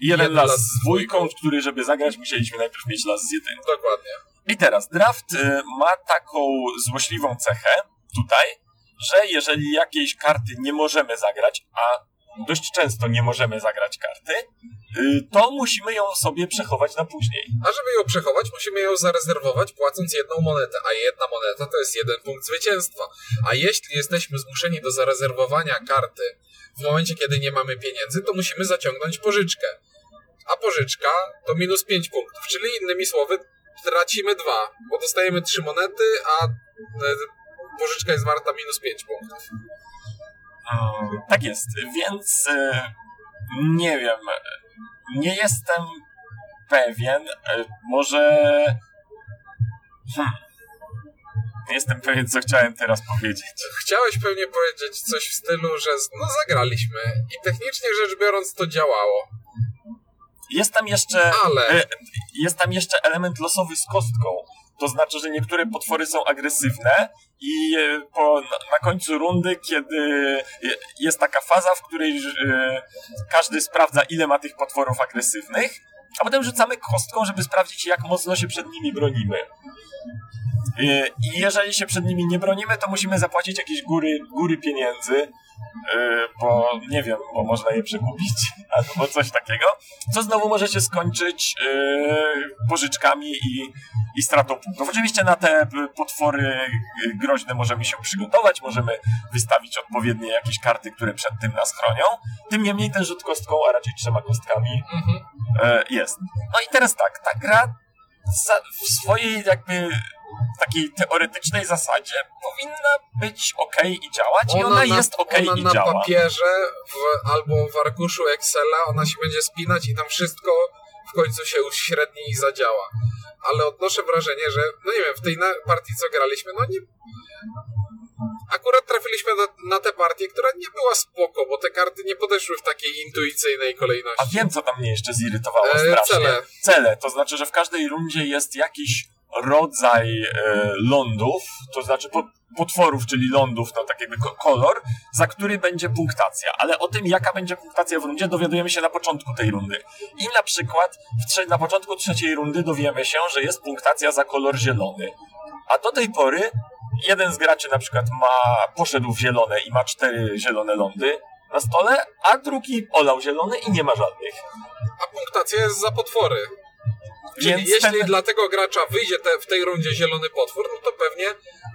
Jeden jeden las las z dwójką, dwójką. który żeby zagrać musieliśmy najpierw mieć las z jedynką. Dokładnie. I teraz draft y, ma taką złośliwą cechę tutaj, że jeżeli jakiejś karty nie możemy zagrać, a dość często nie możemy zagrać karty, y, to musimy ją sobie przechować na później. A żeby ją przechować, musimy ją zarezerwować płacąc jedną monetę, a jedna moneta to jest jeden punkt zwycięstwa. A jeśli jesteśmy zmuszeni do zarezerwowania karty w momencie, kiedy nie mamy pieniędzy, to musimy zaciągnąć pożyczkę. A pożyczka to minus 5 punktów, czyli innymi słowy tracimy dwa, bo dostajemy trzy monety, a e, pożyczka jest warta minus 5 punktów. Mm, Tak jest, więc y, nie wiem, nie jestem pewien, y, może... Hmm. Nie jestem pewien, co chciałem teraz powiedzieć. Chciałeś pewnie powiedzieć coś w stylu, że no zagraliśmy i technicznie rzecz biorąc to działało, Jest tam jeszcze, ale... e, jest tam jeszcze element losowy z kostką. To znaczy, że niektóre potwory są agresywne i e, po, na, końcu rundy, kiedy je- jest taka faza, w której e, każdy sprawdza, ile ma tych potworów agresywnych, a potem rzucamy kostką, żeby sprawdzić, jak mocno się przed nimi bronimy. E, I jeżeli się przed nimi nie bronimy, to musimy zapłacić jakieś góry, góry pieniędzy, e, bo nie wiem, bo można je przekupić albo coś takiego, co znowu może się skończyć e, pożyczkami i, i stratą punktów. Oczywiście na te potwory groźne możemy się przygotować, możemy wystawić odpowiednie jakieś karty, które przed tym nas chronią. Tym niemniej ten rzut kostką, a raczej trzema kostkami Mhm. jest. No i teraz tak, ta gra w swojej jakby takiej teoretycznej zasadzie powinna być ok i działać i ona na, jest ok ona i na działa. papierze w, albo w arkuszu Excela ona się będzie spinać i tam wszystko w końcu się uśredni i zadziała. Ale odnoszę wrażenie, że no nie wiem, w tej na- partii co graliśmy, no nie... Akurat trafiliśmy na, na tę partię, która nie była spoko, bo te karty nie podeszły w takiej intuicyjnej kolejności. A wiem, co tam mnie jeszcze zirytowało E, strasznie. cele. Cele, to znaczy, że w każdej rundzie jest jakiś rodzaj e, lądów, to znaczy po, potworów, czyli lądów, no tak jakby ko- kolor, za który będzie punktacja. Ale o tym, jaka będzie punktacja w rundzie, dowiadujemy się na początku tej rundy. I na przykład na początku trzeciej rundy dowiemy się, że jest punktacja za kolor zielony. A do tej pory jeden z graczy na przykład ma, poszedł w zielone i ma cztery zielone lądy na stole, a drugi olał zielony i nie ma żadnych. A punktacja jest za potwory. Czyli Więc jeśli ten- dla tego gracza wyjdzie te, w tej rundzie zielony potwór, no to pewnie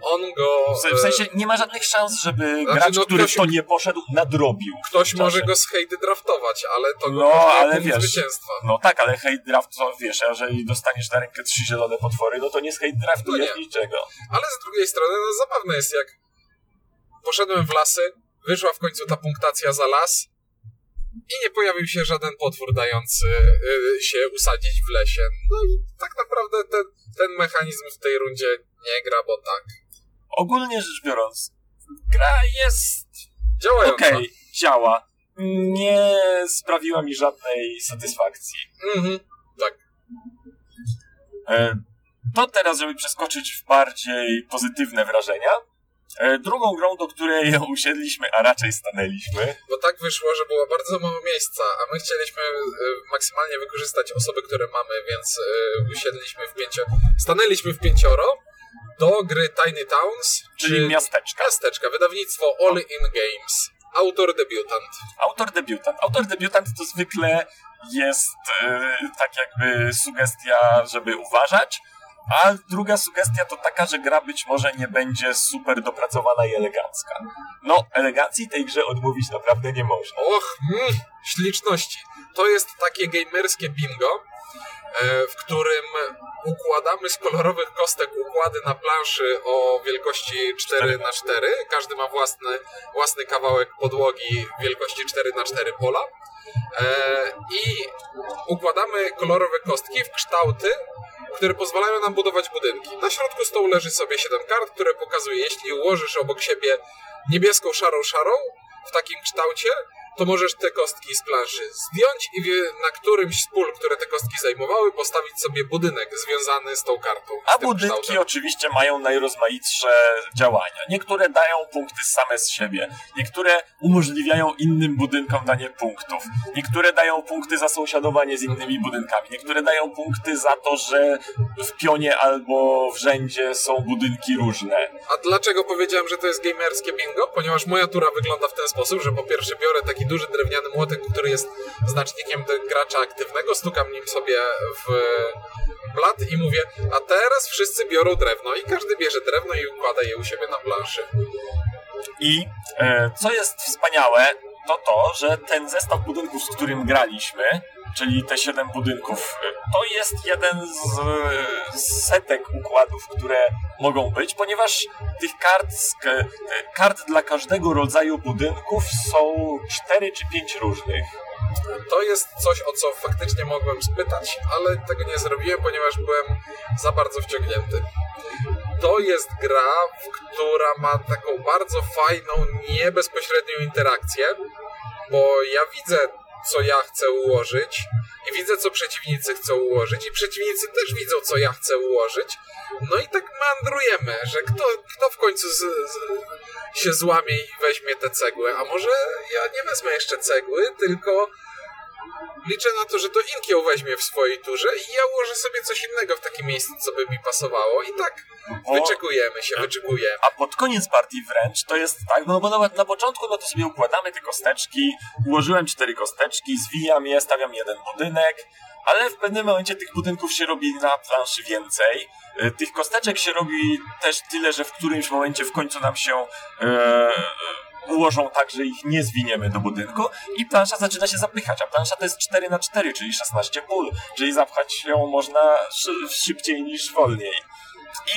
on go... W, sensie nie ma żadnych szans, żeby gracz, no, który ktoś- w to nie poszedł, nadrobił. Ktoś może go z hejdy draftować, ale to No, ale wiesz, zwycięstwa. No tak, ale hate draft to wiesz, jeżeli dostaniesz na rękę trzy zielone potwory, no to nie z draftu No nie. niczego. Ale z drugiej strony, no zabawne jest jak poszedłem w lasy, wyszła w końcu ta punktacja za las i nie pojawił się żaden potwór dający y, się usadzić w lesie. No i tak naprawdę ten, ten mechanizm w tej rundzie nie gra, bo tak. Ogólnie rzecz biorąc, gra jest Działająca. okej, działa. Nie sprawiła mi żadnej satysfakcji. Mhm. E, To teraz, żeby przeskoczyć w bardziej pozytywne wrażenia. E, Drugą grą, do której usiedliśmy, a raczej stanęliśmy, Bo tak wyszło, że było bardzo mało miejsca, a my chcieliśmy y, maksymalnie wykorzystać osoby, które mamy, więc y, usiedliśmy w pięcio... Stanęliśmy w pięcioro do gry Tiny Towns, czyli miasteczka. Miasteczka, wydawnictwo All In Games. Autor debiutant. Autor debiutant. Autor debiutant to zwykle jest e, tak jakby sugestia, żeby uważać, a druga sugestia to taka, że gra być może nie będzie super dopracowana i elegancka. No, elegancji tej grze odmówić naprawdę nie można. Och, mm, śliczności. To jest takie gamerskie bingo, e, w którym układamy z kolorowych kostek układy na planszy o wielkości 4 na 4 Każdy ma własny, własny kawałek podłogi wielkości 4 na 4 pola. E, I układamy kolorowe kostki w kształty, które pozwalają nam budować budynki. Na środku stołu leży sobie 7 kart, które pokazuje, jeśli ułożysz obok siebie niebieską, szarą, szarą w takim kształcie, to możesz te kostki z planszy zdjąć i na którymś z pól, które te kostki zajmowały, postawić sobie budynek związany z tą kartą. Z A budynki kształtem. oczywiście mają najrozmaitsze działania. Niektóre dają punkty same z siebie, niektóre umożliwiają innym budynkom danie punktów, niektóre dają punkty za sąsiadowanie z innymi budynkami, niektóre dają punkty za to, że w pionie albo w rzędzie są budynki różne. A dlaczego powiedziałem, że to jest gamerskie bingo? Ponieważ moja tura wygląda w ten sposób, że po pierwsze biorę taki duży drewniany młotek, który jest znacznikiem gracza aktywnego, stukam nim sobie w blat i mówię, a teraz wszyscy biorą drewno i każdy bierze drewno i układa je u siebie na planszy. I e, co jest wspaniałe, to to, że ten zestaw budynków, z którym graliśmy, czyli te siedem budynków, to jest jeden z, setek układów, które mogą być, ponieważ tych kart, kart dla każdego rodzaju budynków są cztery czy pięć różnych. To jest coś, o co faktycznie mogłem spytać, ale tego nie zrobiłem, ponieważ byłem za bardzo wciągnięty. To jest gra, która ma taką bardzo fajną, nie bezpośrednią interakcję, bo ja widzę, co ja chcę ułożyć i widzę, co przeciwnicy chcą ułożyć i przeciwnicy też widzą, co ja chcę ułożyć. No i tak meandrujemy, że kto, kto w końcu z, z, się złamie i weźmie te cegły, a może ja nie wezmę jeszcze cegły, tylko liczę na to, że to Inkieł weźmie w swojej turze i ja ułożę sobie coś innego w takim miejscu, co by mi pasowało i tak Bo- wyczekujemy się, wyczekujemy. A pod koniec partii wręcz to jest tak, no bo na, na początku no to sobie układamy te kosteczki, ułożyłem cztery kosteczki, zwijam je, stawiam jeden budynek, ale w pewnym momencie tych budynków się robi na planszy więcej. E, Tych kosteczek się robi też tyle, że w którymś momencie w końcu nam się e, ułożą tak, że ich nie zwiniemy do budynku i plansza zaczyna się zapychać, a plansza to jest 4 na 4 czyli 16 pól, czyli zapchać ją można szy- szybciej niż wolniej.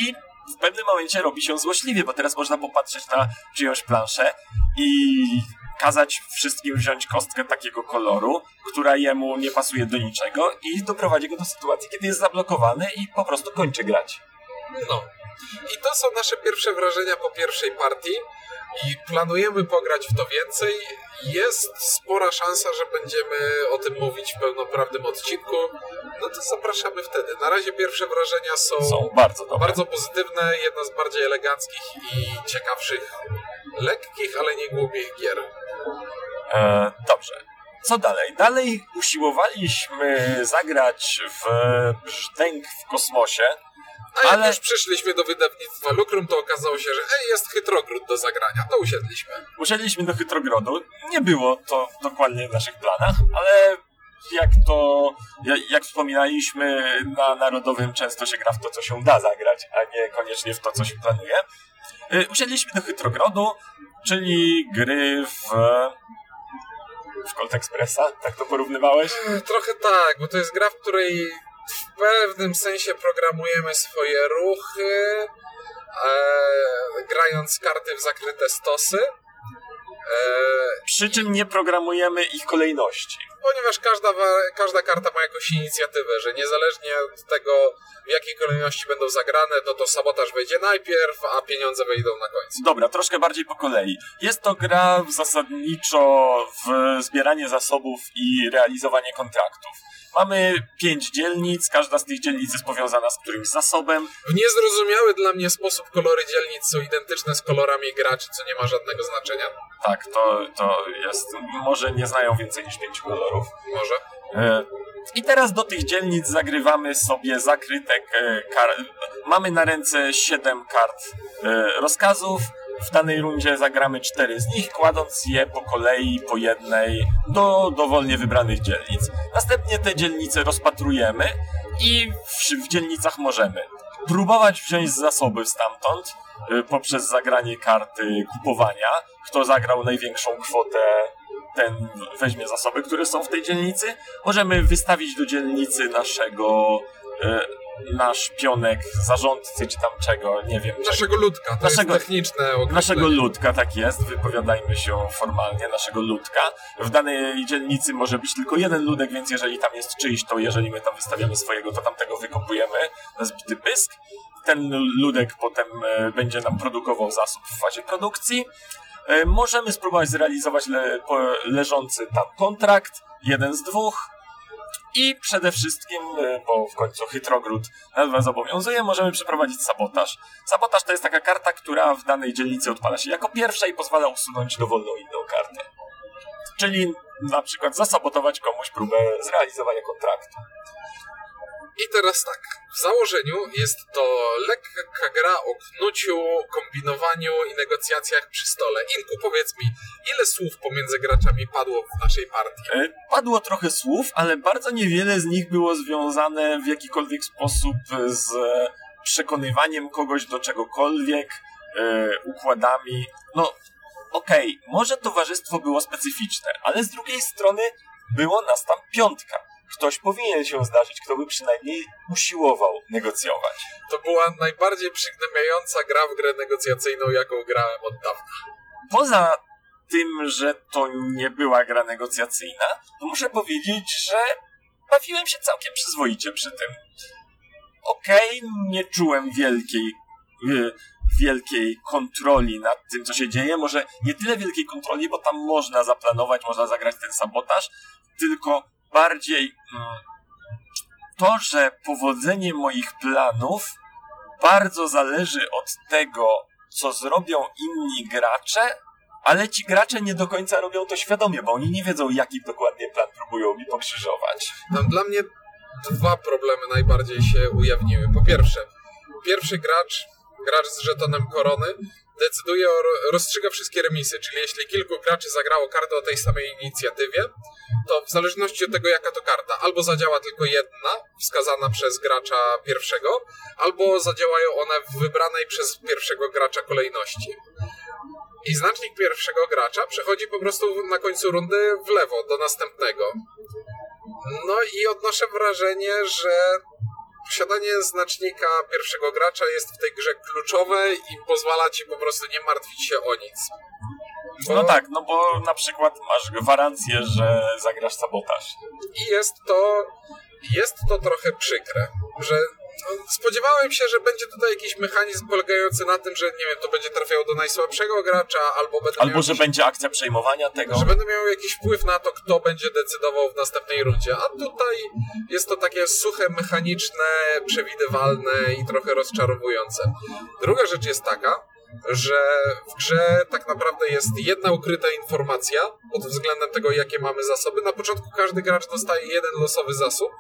I w pewnym momencie robi się złośliwie, bo teraz można popatrzeć na czyjąś planszę i kazać wszystkim wziąć kostkę takiego koloru, która jemu nie pasuje do niczego i doprowadzi go do sytuacji, kiedy jest zablokowany i po prostu kończy grać. No. I to są nasze pierwsze wrażenia po pierwszej partii i planujemy pograć w to więcej. Jest spora szansa, że będziemy o tym mówić w pełnoprawnym odcinku. No to zapraszamy wtedy. Na razie pierwsze wrażenia są, Są bardzo dobre. bardzo pozytywne, jedna z bardziej eleganckich i ciekawszych, lekkich, ale nie głupich gier. E, dobrze. Co dalej? Dalej usiłowaliśmy zagrać w brzdęk w kosmosie, A jak Ale- już przyszliśmy do wydawnictwa Lukrum, to okazało się, że ej, jest chytrogród do zagrania. To usiedliśmy. Usiedliśmy do Chytrogrodu. Nie było to dokładnie w naszych planach, ale jak to, jak wspominaliśmy, na Narodowym często się gra w to, co się da zagrać, a nie koniecznie w to, co się planuje. Y, usiedliśmy do Chytrogrodu, czyli gry w... w Colt Expressa, tak to porównywałeś? Trochę tak, bo to jest gra, w której w pewnym sensie programujemy swoje ruchy, e, grając karty w zakryte stosy. E, Przy czym nie programujemy ich kolejności. Ponieważ każda, każda karta ma jakąś inicjatywę, że niezależnie od tego, w jakiej kolejności będą zagrane, to to sabotaż wejdzie najpierw, a pieniądze wejdą na końcu. Dobra, troszkę bardziej po kolei. Jest to gra zasadniczo w zbieranie zasobów i realizowanie kontraktów. Mamy pięć dzielnic, każda z tych dzielnic jest powiązana z którymś zasobem. W niezrozumiały dla mnie sposób kolory dzielnic są identyczne z kolorami graczy, co nie ma żadnego znaczenia. Tak, to, to jest. Może nie znają więcej niż pięciu kolorów. Może. E, I teraz do tych dzielnic zagrywamy sobie zakrytek. E, kar... Mamy na ręce siedem kart e, rozkazów w danej rundzie zagramy cztery z nich, kładąc je po kolei, po jednej, do dowolnie wybranych dzielnic. Następnie te dzielnice rozpatrujemy i w, w dzielnicach możemy próbować wziąć zasoby stamtąd, y, poprzez zagranie karty kupowania. Kto zagrał największą kwotę, ten weźmie zasoby, które są w tej dzielnicy. Możemy wystawić do dzielnicy naszego y, nasz pionek zarządcy czy tam czego, nie wiem. Naszego ludka, to naszego, jest techniczne określenie. Naszego ludka, tak jest, wypowiadajmy się formalnie, naszego ludka. W danej dzielnicy może być tylko jeden ludek, więc jeżeli tam jest czyjś, to jeżeli my tam wystawiamy swojego, to tamtego wykopujemy na zbity pysk. Ten ludek potem e, będzie nam produkował zasób w fazie produkcji. E, możemy spróbować zrealizować le, leżący tam kontrakt, jeden z dwóch, i przede wszystkim, e, bo w końcu Chytrogród nas zobowiązuje, możemy przeprowadzić sabotaż. Sabotaż to jest taka karta, która w danej dzielnicy odpala się jako pierwsza i pozwala usunąć dowolną inną kartę. Czyli na przykład zasabotować komuś próbę zrealizowania kontraktu. I teraz tak, w założeniu jest to lekka gra o knuciu, kombinowaniu i negocjacjach przy stole. Inku, powiedz mi, ile słów pomiędzy graczami padło w naszej partii? E, padło trochę słów, ale bardzo niewiele z nich było związane w jakikolwiek sposób z przekonywaniem kogoś do czegokolwiek, e, układami. No, okej, okay, może towarzystwo było specyficzne, ale z drugiej strony było nas tam piątka ktoś powinien się zdarzyć, kto by przynajmniej usiłował negocjować. To była najbardziej przygnębiająca gra w grę negocjacyjną, jaką grałem od dawna. Poza tym, że to nie była gra negocjacyjna, to muszę powiedzieć, że bawiłem się całkiem przyzwoicie przy tym. Okej, okay, nie czułem wielkiej, y, wielkiej kontroli nad tym, co się dzieje. Może nie tyle wielkiej kontroli, bo tam można zaplanować, można zagrać ten sabotaż, tylko bardziej mm, to, że powodzenie moich planów bardzo zależy od tego, co zrobią inni gracze, ale ci gracze nie do końca robią to świadomie, bo oni nie wiedzą, jaki dokładnie plan próbują mi pokrzyżować. Tam dla mnie dwa problemy najbardziej się ujawniły. Po pierwsze, pierwszy gracz, gracz z żetonem korony, decyduje o, rozstrzyga wszystkie remisy, czyli jeśli kilku graczy zagrało kartę o tej samej inicjatywie, to w zależności od tego, jaka to karta, albo zadziała tylko jedna, wskazana przez gracza pierwszego, albo zadziałają one w wybranej przez pierwszego gracza kolejności. I znacznik pierwszego gracza przechodzi po prostu na końcu rundy w lewo do następnego. No i odnoszę wrażenie, że posiadanie znacznika pierwszego gracza jest w tej grze kluczowe i pozwala ci po prostu nie martwić się o nic. Bo... No tak, no bo na przykład masz gwarancję, że zagrasz sabotaż. I jest to, jest to trochę przykre, że spodziewałem się, że będzie tutaj jakiś mechanizm polegający na tym, że nie wiem, to będzie trafiało do najsłabszego gracza, albo będę Albo że jakiś, będzie akcja przejmowania tego. Że będę miał jakiś wpływ na to, kto będzie decydował w następnej rundzie. A tutaj jest to takie suche, mechaniczne, przewidywalne i trochę rozczarowujące. Druga rzecz jest taka, że w grze tak naprawdę jest jedna ukryta informacja pod względem tego, jakie mamy zasoby. Na początku każdy gracz dostaje jeden losowy zasób,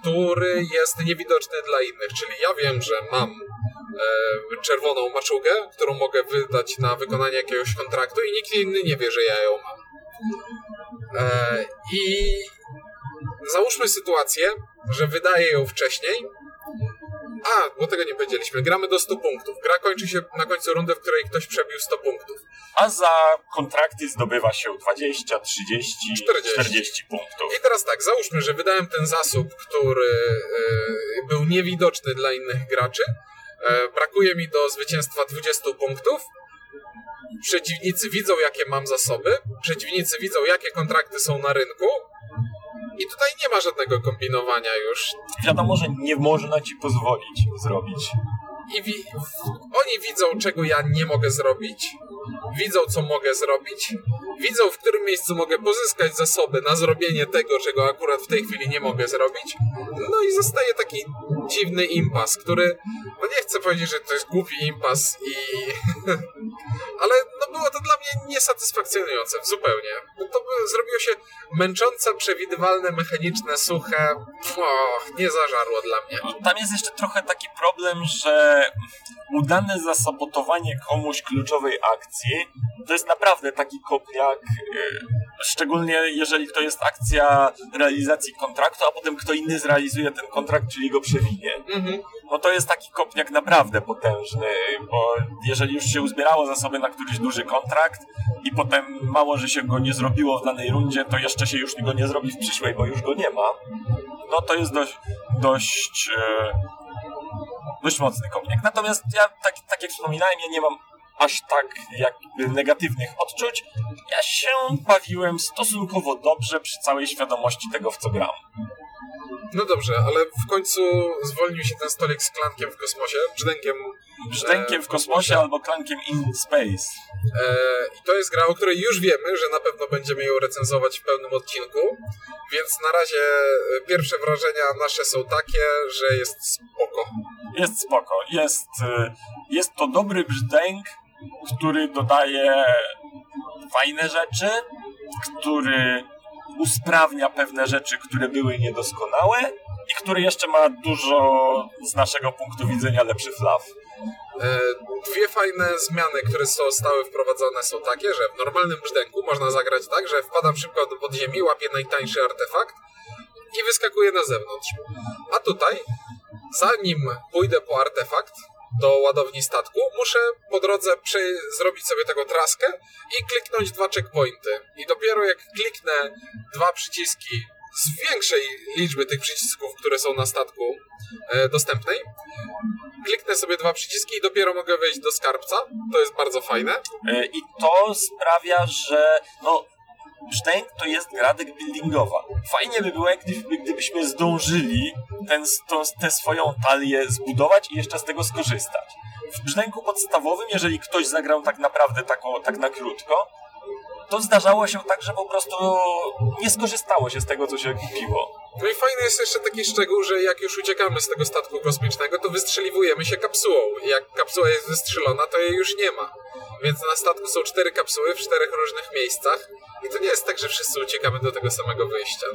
który jest niewidoczny dla innych. Czyli ja wiem, że mam e, czerwoną maczugę, którą mogę wydać na wykonanie jakiegoś kontraktu i nikt inny nie wie, że ja ją mam. E, I załóżmy sytuację, że wydaje ją wcześniej. A, bo tego nie powiedzieliśmy. Gramy do 100 punktów. Gra kończy się na końcu rundy, w której ktoś przebił 100 punktów. A za kontrakty zdobywa się 20, 30, 40, 40 punktów. I teraz tak, załóżmy, że wydałem ten zasób, który e, był niewidoczny dla innych graczy. E, brakuje mi do zwycięstwa 20 punktów. Przeciwnicy widzą, jakie mam zasoby. Przeciwnicy widzą, jakie kontrakty są na rynku. I tutaj nie ma żadnego kombinowania już. Wiadomo, że nie można ci pozwolić zrobić. I wi- oni widzą, czego ja nie mogę zrobić. Widzą, co mogę zrobić. Widzą, w którym miejscu mogę pozyskać zasoby na zrobienie tego, czego akurat w tej chwili nie mogę zrobić. No i zostaje taki dziwny impas, który. No nie chcę powiedzieć, że to jest głupi impas i. Ale no było to dla mnie niesatysfakcjonujące zupełnie. To by, zrobiło się męczące, przewidywalne, mechaniczne, suche. Och, nie zażarło dla mnie. Tam jest jeszcze trochę taki problem, że udane zasabotowanie komuś kluczowej akcji to jest naprawdę taki kopniak, yy, szczególnie jeżeli to jest akcja realizacji kontraktu, a potem kto inny zrealizuje ten kontrakt, czyli go przewinie. Mhm. No to jest taki kopniak naprawdę potężny, bo jeżeli już się uzbierało zasoby na któryś duży kontrakt i potem mało, że się go nie zrobiło w danej rundzie, to jeszcze się już go nie zrobi w przyszłej, bo już go nie ma, no to jest dość, dość, e, dość mocny kopniak. Natomiast ja, tak, tak jak wspominałem, ja nie mam aż tak jakby negatywnych odczuć. Ja się bawiłem stosunkowo dobrze przy całej świadomości tego, w co gram. No dobrze, ale w końcu zwolnił się ten stolik z klankiem w kosmosie, brzdękiem. Brzdękiem w kosmosie albo klankiem in space. E, I to jest gra, o której już wiemy, że na pewno będziemy ją recenzować w pełnym odcinku, więc na razie e, pierwsze wrażenia nasze są takie, że jest spoko. Jest spoko. Jest, y, jest to dobry brzdęk, który dodaje fajne rzeczy, który usprawnia pewne rzeczy, które były niedoskonałe i który jeszcze ma dużo z naszego punktu widzenia lepszy flaw. E, dwie fajne zmiany, które zostały wprowadzone są takie, że w normalnym brzdęku można zagrać tak, że wpadam szybko do podziemi, łapię najtańszy artefakt i wyskakuję na zewnątrz. A tutaj, zanim pójdę po artefakt do ładowni statku, muszę po drodze przy- zrobić sobie tego traskę i kliknąć dwa checkpointy. I dopiero jak kliknę dwa przyciski z większej liczby tych przycisków, które są na statku e, dostępnej, kliknę sobie dwa przyciski i dopiero mogę wejść do skarbca. To jest bardzo fajne. Y, I to sprawia, że no, brzdęk to jest gra deckbuildingowa. Fajnie by było, gdyby, gdybyśmy zdążyli ten, tą, tę swoją talię zbudować i jeszcze z tego skorzystać. W brzdęku podstawowym, jeżeli ktoś zagrał tak naprawdę tako, tak na krótko, to zdarzało się tak, że po prostu nie skorzystało się z tego, co się kupiło. No i fajny jest jeszcze taki szczegół, że jak już uciekamy z tego statku kosmicznego, to wystrzeliwujemy się kapsułą. Jak kapsuła jest wystrzelona, to jej już nie ma. Więc na statku są cztery kapsuły w czterech różnych miejscach. I to nie jest tak, że wszyscy uciekamy do tego samego wyjścia.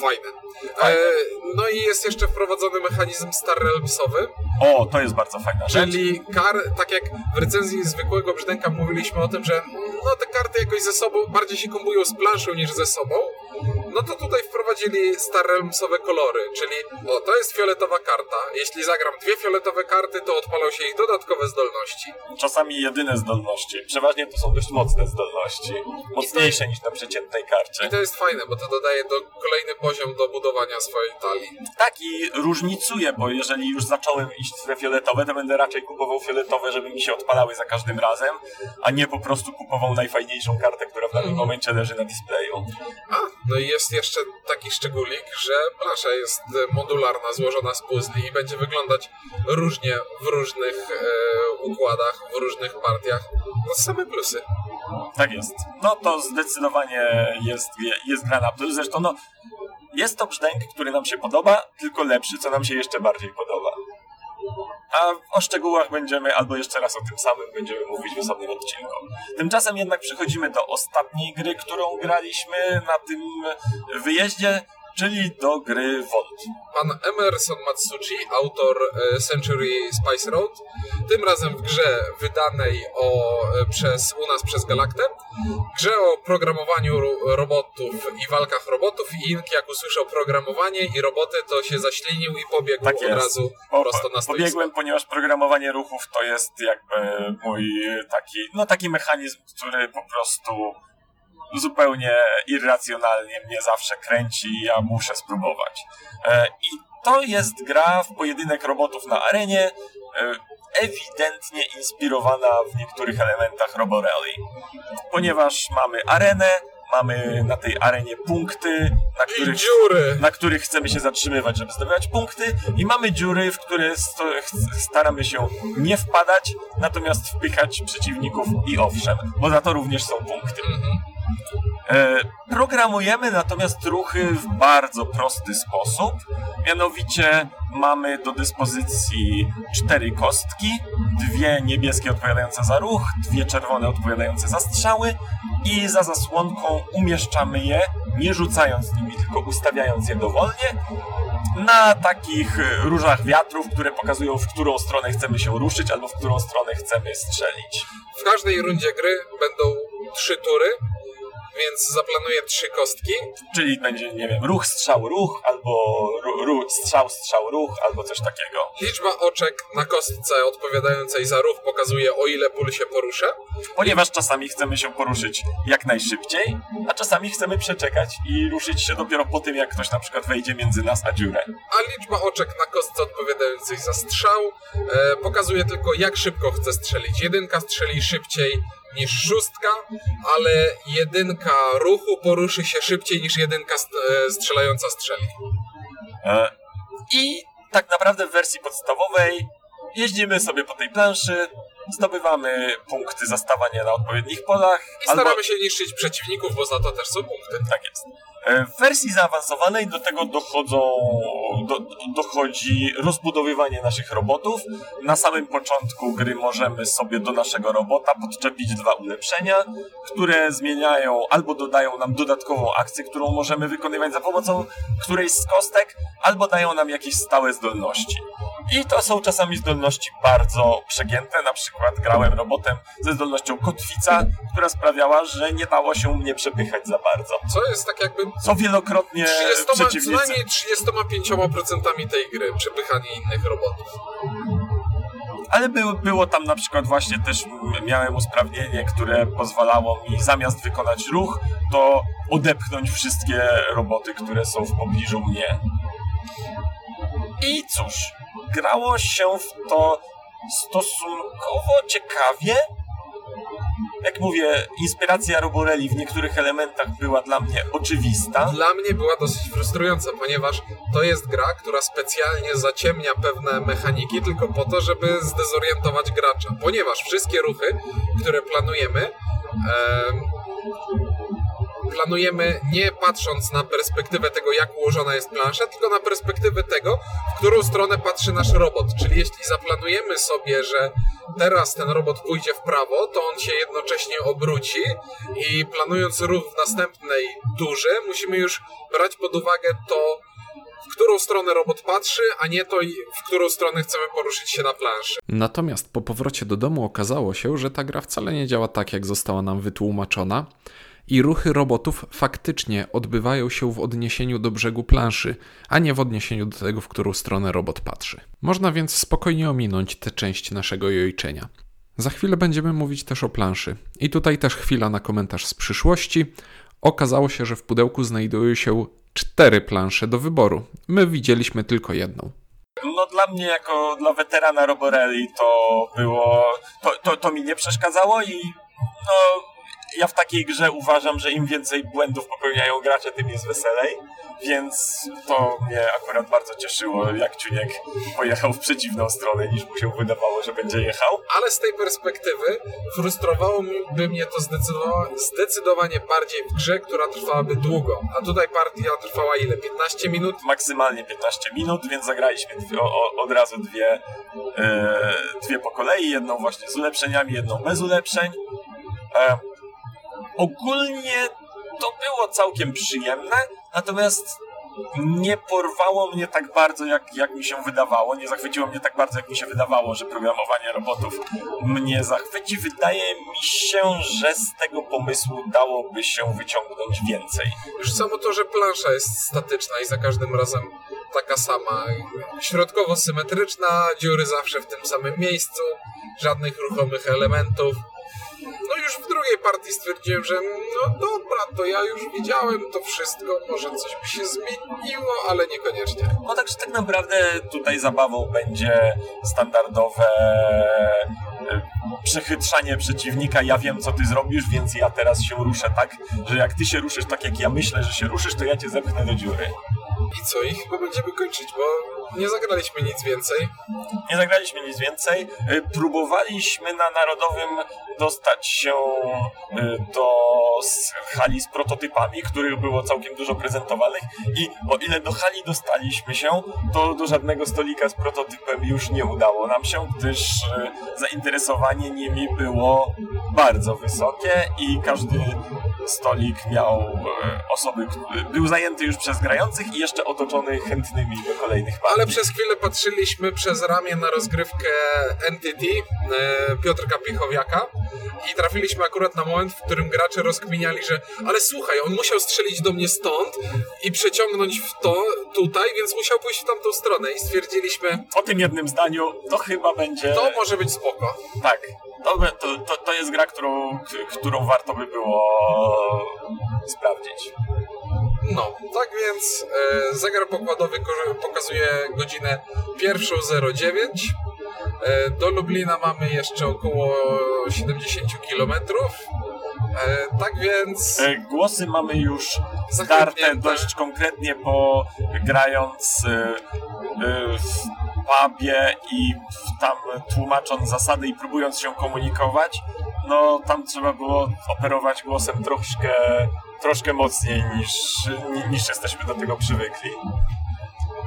Fajne. Fajne. E, no i jest jeszcze wprowadzony mechanizm Star Realmsowy, O, to jest bardzo fajna rzecz. Czyli kar, tak jak w recenzji zwykłego brzdęka mówiliśmy o tym, że no te karty jakoś ze sobą bardziej się kombują z planszą niż ze sobą, no to tutaj wprowadzili Star Realmsowe kolory, czyli o, to jest fioletowa karta. Jeśli zagram dwie fioletowe karty, to odpalą się ich dodatkowe zdolności. Czasami jedyne zdolności. Przeważnie to są dość mocne zdolności. Mocniejsze niż na przeciętnej I karcie. to jest fajne, bo to dodaje do, kolejny poziom do budowania swojej talii. Tak i różnicuje, bo jeżeli już zacząłem iść w te fioletowe, to będę raczej kupował fioletowe, żeby mi się odpalały za każdym razem, a nie po prostu kupował najfajniejszą kartę, która w danym momencie leży na displeju. A, no i jest jeszcze taki szczególik, że plansza jest modularna, złożona z puzli i będzie wyglądać różnie w różnych e, układach, w różnych partiach. No same plusy. Tak jest. No to zdecydowanie jest, jest gra na plus. Zresztą no, jest to brzdęk, który nam się podoba, tylko lepszy, co nam się jeszcze bardziej podoba. A o szczegółach będziemy, albo jeszcze raz o tym samym będziemy mówić w osobnym odcinku. Tymczasem jednak przechodzimy do ostatniej gry, którą graliśmy na tym wyjeździe czyli do gry Volt. Pan Emerson Matsuchi, autor e, Century Spice Road, tym razem w grze wydanej o, e, przez, u nas przez Galaktę, grze o programowaniu ro- robotów i walkach robotów i Ink jak usłyszał programowanie i roboty, to się zaślinił i pobiegł Tak od razu Po, prosto na stoisko. pobiegłem, ponieważ programowanie ruchów to jest jakby mój taki, no taki mechanizm, który po prostu zupełnie irracjonalnie mnie zawsze kręci i ja muszę spróbować. E, I to jest gra w pojedynek robotów na arenie, e, ewidentnie inspirowana w niektórych elementach Roborally. Ponieważ mamy arenę, mamy na tej arenie punkty, na których na których chcemy się zatrzymywać, żeby zdobywać punkty i mamy dziury, w które sto, staramy się nie wpadać, natomiast wpychać przeciwników i owszem, bo za to również są punkty. Mhm. E, programujemy natomiast ruchy w bardzo prosty sposób. Mianowicie mamy do dyspozycji cztery kostki, dwie niebieskie odpowiadające za ruch, dwie czerwone odpowiadające za strzały i za zasłonką umieszczamy je, nie rzucając nimi, tylko ustawiając je dowolnie, na takich e, różach wiatrów, które pokazują, w którą stronę chcemy się ruszyć albo w którą stronę chcemy strzelić. W każdej rundzie gry będą trzy tury, więc zaplanuję trzy kostki. Czyli będzie, nie wiem, ruch, strzał, ruch, albo ru, ru, strzał, strzał, ruch, albo coś takiego. Liczba oczek na kostce odpowiadającej za ruch pokazuje, o ile pól się poruszę. Ponieważ czasami chcemy się poruszyć jak najszybciej, a czasami chcemy przeczekać i ruszyć się dopiero po tym, jak ktoś na przykład wejdzie między nas a dziurę. a liczba oczek na kostce odpowiadającej za strzał e, pokazuje tylko jak szybko chce strzelić. Jedynka strzeli szybciej niż szóstka, ale jedynka ruchu poruszy się szybciej niż jedynka e, strzelająca strzeli. E, I tak naprawdę w wersji podstawowej jeździmy sobie po tej planszy, zdobywamy punkty za stawanie na odpowiednich polach. I staramy się niszczyć przeciwników, bo za to też są punkty. Tak jest. E, W wersji zaawansowanej do tego dochodzą, do, dochodzi rozbudowywanie naszych robotów. Na samym początku gry możemy sobie do naszego robota podczepić dwa ulepszenia, które zmieniają albo dodają nam dodatkową akcję, którą możemy wykonywać za pomocą którejś z kostek, albo dają nam jakieś stałe zdolności. I to są czasami zdolności bardzo przegięte. Na przykład grałem robotem ze zdolnością kotwica, która sprawiała, że nie dało się mnie przepychać za bardzo. Co jest tak jakby Co wielokrotnie 30, co przeciwnicy... najmniej 35% tej gry, przepychanie innych robotów. Ale było, było tam na przykład właśnie też miałem usprawnienie, które pozwalało mi zamiast wykonać ruch, to odepchnąć wszystkie roboty, które są w pobliżu mnie. I cóż, grało się w to stosunkowo ciekawie. Jak mówię, inspiracja Roborelli w niektórych elementach była dla mnie oczywista. Dla mnie była dosyć frustrująca, ponieważ to jest gra, która specjalnie zaciemnia pewne mechaniki tylko po to, żeby zdezorientować gracza. Ponieważ wszystkie ruchy, które planujemy, em, planujemy nie patrząc na perspektywę tego, jak ułożona jest plansza, tylko na perspektywę tego, w którą stronę patrzy nasz robot. Czyli jeśli zaplanujemy sobie, że teraz ten robot pójdzie w prawo, to on się jednocześnie obróci i planując ruch w następnej turze, musimy już brać pod uwagę to, w którą stronę robot patrzy, a nie to, w którą stronę chcemy poruszyć się na planszy. Natomiast po powrocie do domu okazało się, że ta gra wcale nie działa tak, jak została nam wytłumaczona. I ruchy robotów faktycznie odbywają się w odniesieniu do brzegu planszy, a nie w odniesieniu do tego, w którą stronę robot patrzy. Można więc spokojnie ominąć tę część naszego jojczenia. Za chwilę będziemy mówić też o planszy. I tutaj też chwila na komentarz z przyszłości. Okazało się, że w pudełku znajdują się cztery plansze do wyboru. My widzieliśmy tylko jedną. No dla mnie jako dla weterana Roborelli to było, to, to, to mi nie przeszkadzało i no ja w takiej grze uważam, że im więcej błędów popełniają gracze, tym jest weselej, więc to mnie akurat bardzo cieszyło, jak Ciuniek pojechał w przeciwną stronę niż mu się wydawało, że będzie jechał. Ale z tej perspektywy frustrowałoby mnie to zdecydowa- zdecydowanie bardziej w grze, która trwałaby długo. A tutaj partia trwała ile? 15 minut? Maksymalnie 15 minut, więc zagraliśmy dwie, o, od razu dwie, e, dwie po kolei, jedną właśnie z ulepszeniami, jedną bez ulepszeń. E, ogólnie to było całkiem przyjemne, natomiast nie porwało mnie tak bardzo, jak, jak mi się wydawało. Nie zachwyciło mnie tak bardzo, jak mi się wydawało, że programowanie robotów mnie zachwyci. Wydaje mi się, że z tego pomysłu dałoby się wyciągnąć więcej. Już samo to, że plansza jest statyczna i za każdym razem taka sama, środkowo symetryczna, dziury zawsze w tym samym miejscu, żadnych ruchomych elementów. No już w drugiej partii stwierdziłem, że no dobra, to ja już widziałem to wszystko, może coś by się zmieniło, ale niekoniecznie. No także tak naprawdę tutaj zabawą będzie standardowe e, przechytrzanie przeciwnika. Ja wiem, co ty zrobisz, więc ja teraz się ruszę tak, że jak ty się ruszysz tak, jak ja myślę, że się ruszysz, to ja cię zepchnę do dziury. I co, i chyba będziemy kończyć, bo nie zagraliśmy nic więcej. Nie zagraliśmy nic więcej. E, Próbowaliśmy na Narodowym dostać się e, do hali z prototypami, których było całkiem dużo prezentowanych i o ile do hali dostaliśmy się, to do żadnego stolika z prototypem już nie udało nam się, gdyż e, zainteresowanie nimi było bardzo wysokie i każdy stolik miał osoby, był zajęty już przez grających i jeszcze otoczony chętnymi do kolejnych partii. Ale przez chwilę patrzyliśmy przez ramię na rozgrywkę Entity Piotrka Piechowiaka i trafiliśmy akurat na moment, w którym gracze rozkminiali, że ale słuchaj, on musiał strzelić do mnie stąd i przeciągnąć w to tutaj, więc musiał pójść w tamtą stronę i stwierdziliśmy, Po tym jednym zdaniu to chyba będzie... to może być spoko. Tak. To, to, to, jest gra, którą, którą warto by było sprawdzić. No, tak więc e, zegar pokładowy pokazuje godzinę 1.09. E, do Lublina mamy jeszcze około 70 km. E, tak więc E, Głosy mamy już zdarte Zachwytnięte. dość konkretnie, bo grając e, e, w pubie i w- tam tłumacząc zasady i próbując się komunikować, no tam trzeba było operować głosem troszkę, troszkę mocniej niż, ni- niż jesteśmy do tego przywykli.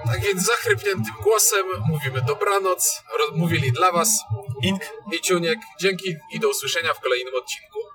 Tak więc zachrypniętym głosem mówimy dobranoc, mówili dla Was Ink i Ciuniek. Dzięki i do usłyszenia w kolejnym odcinku.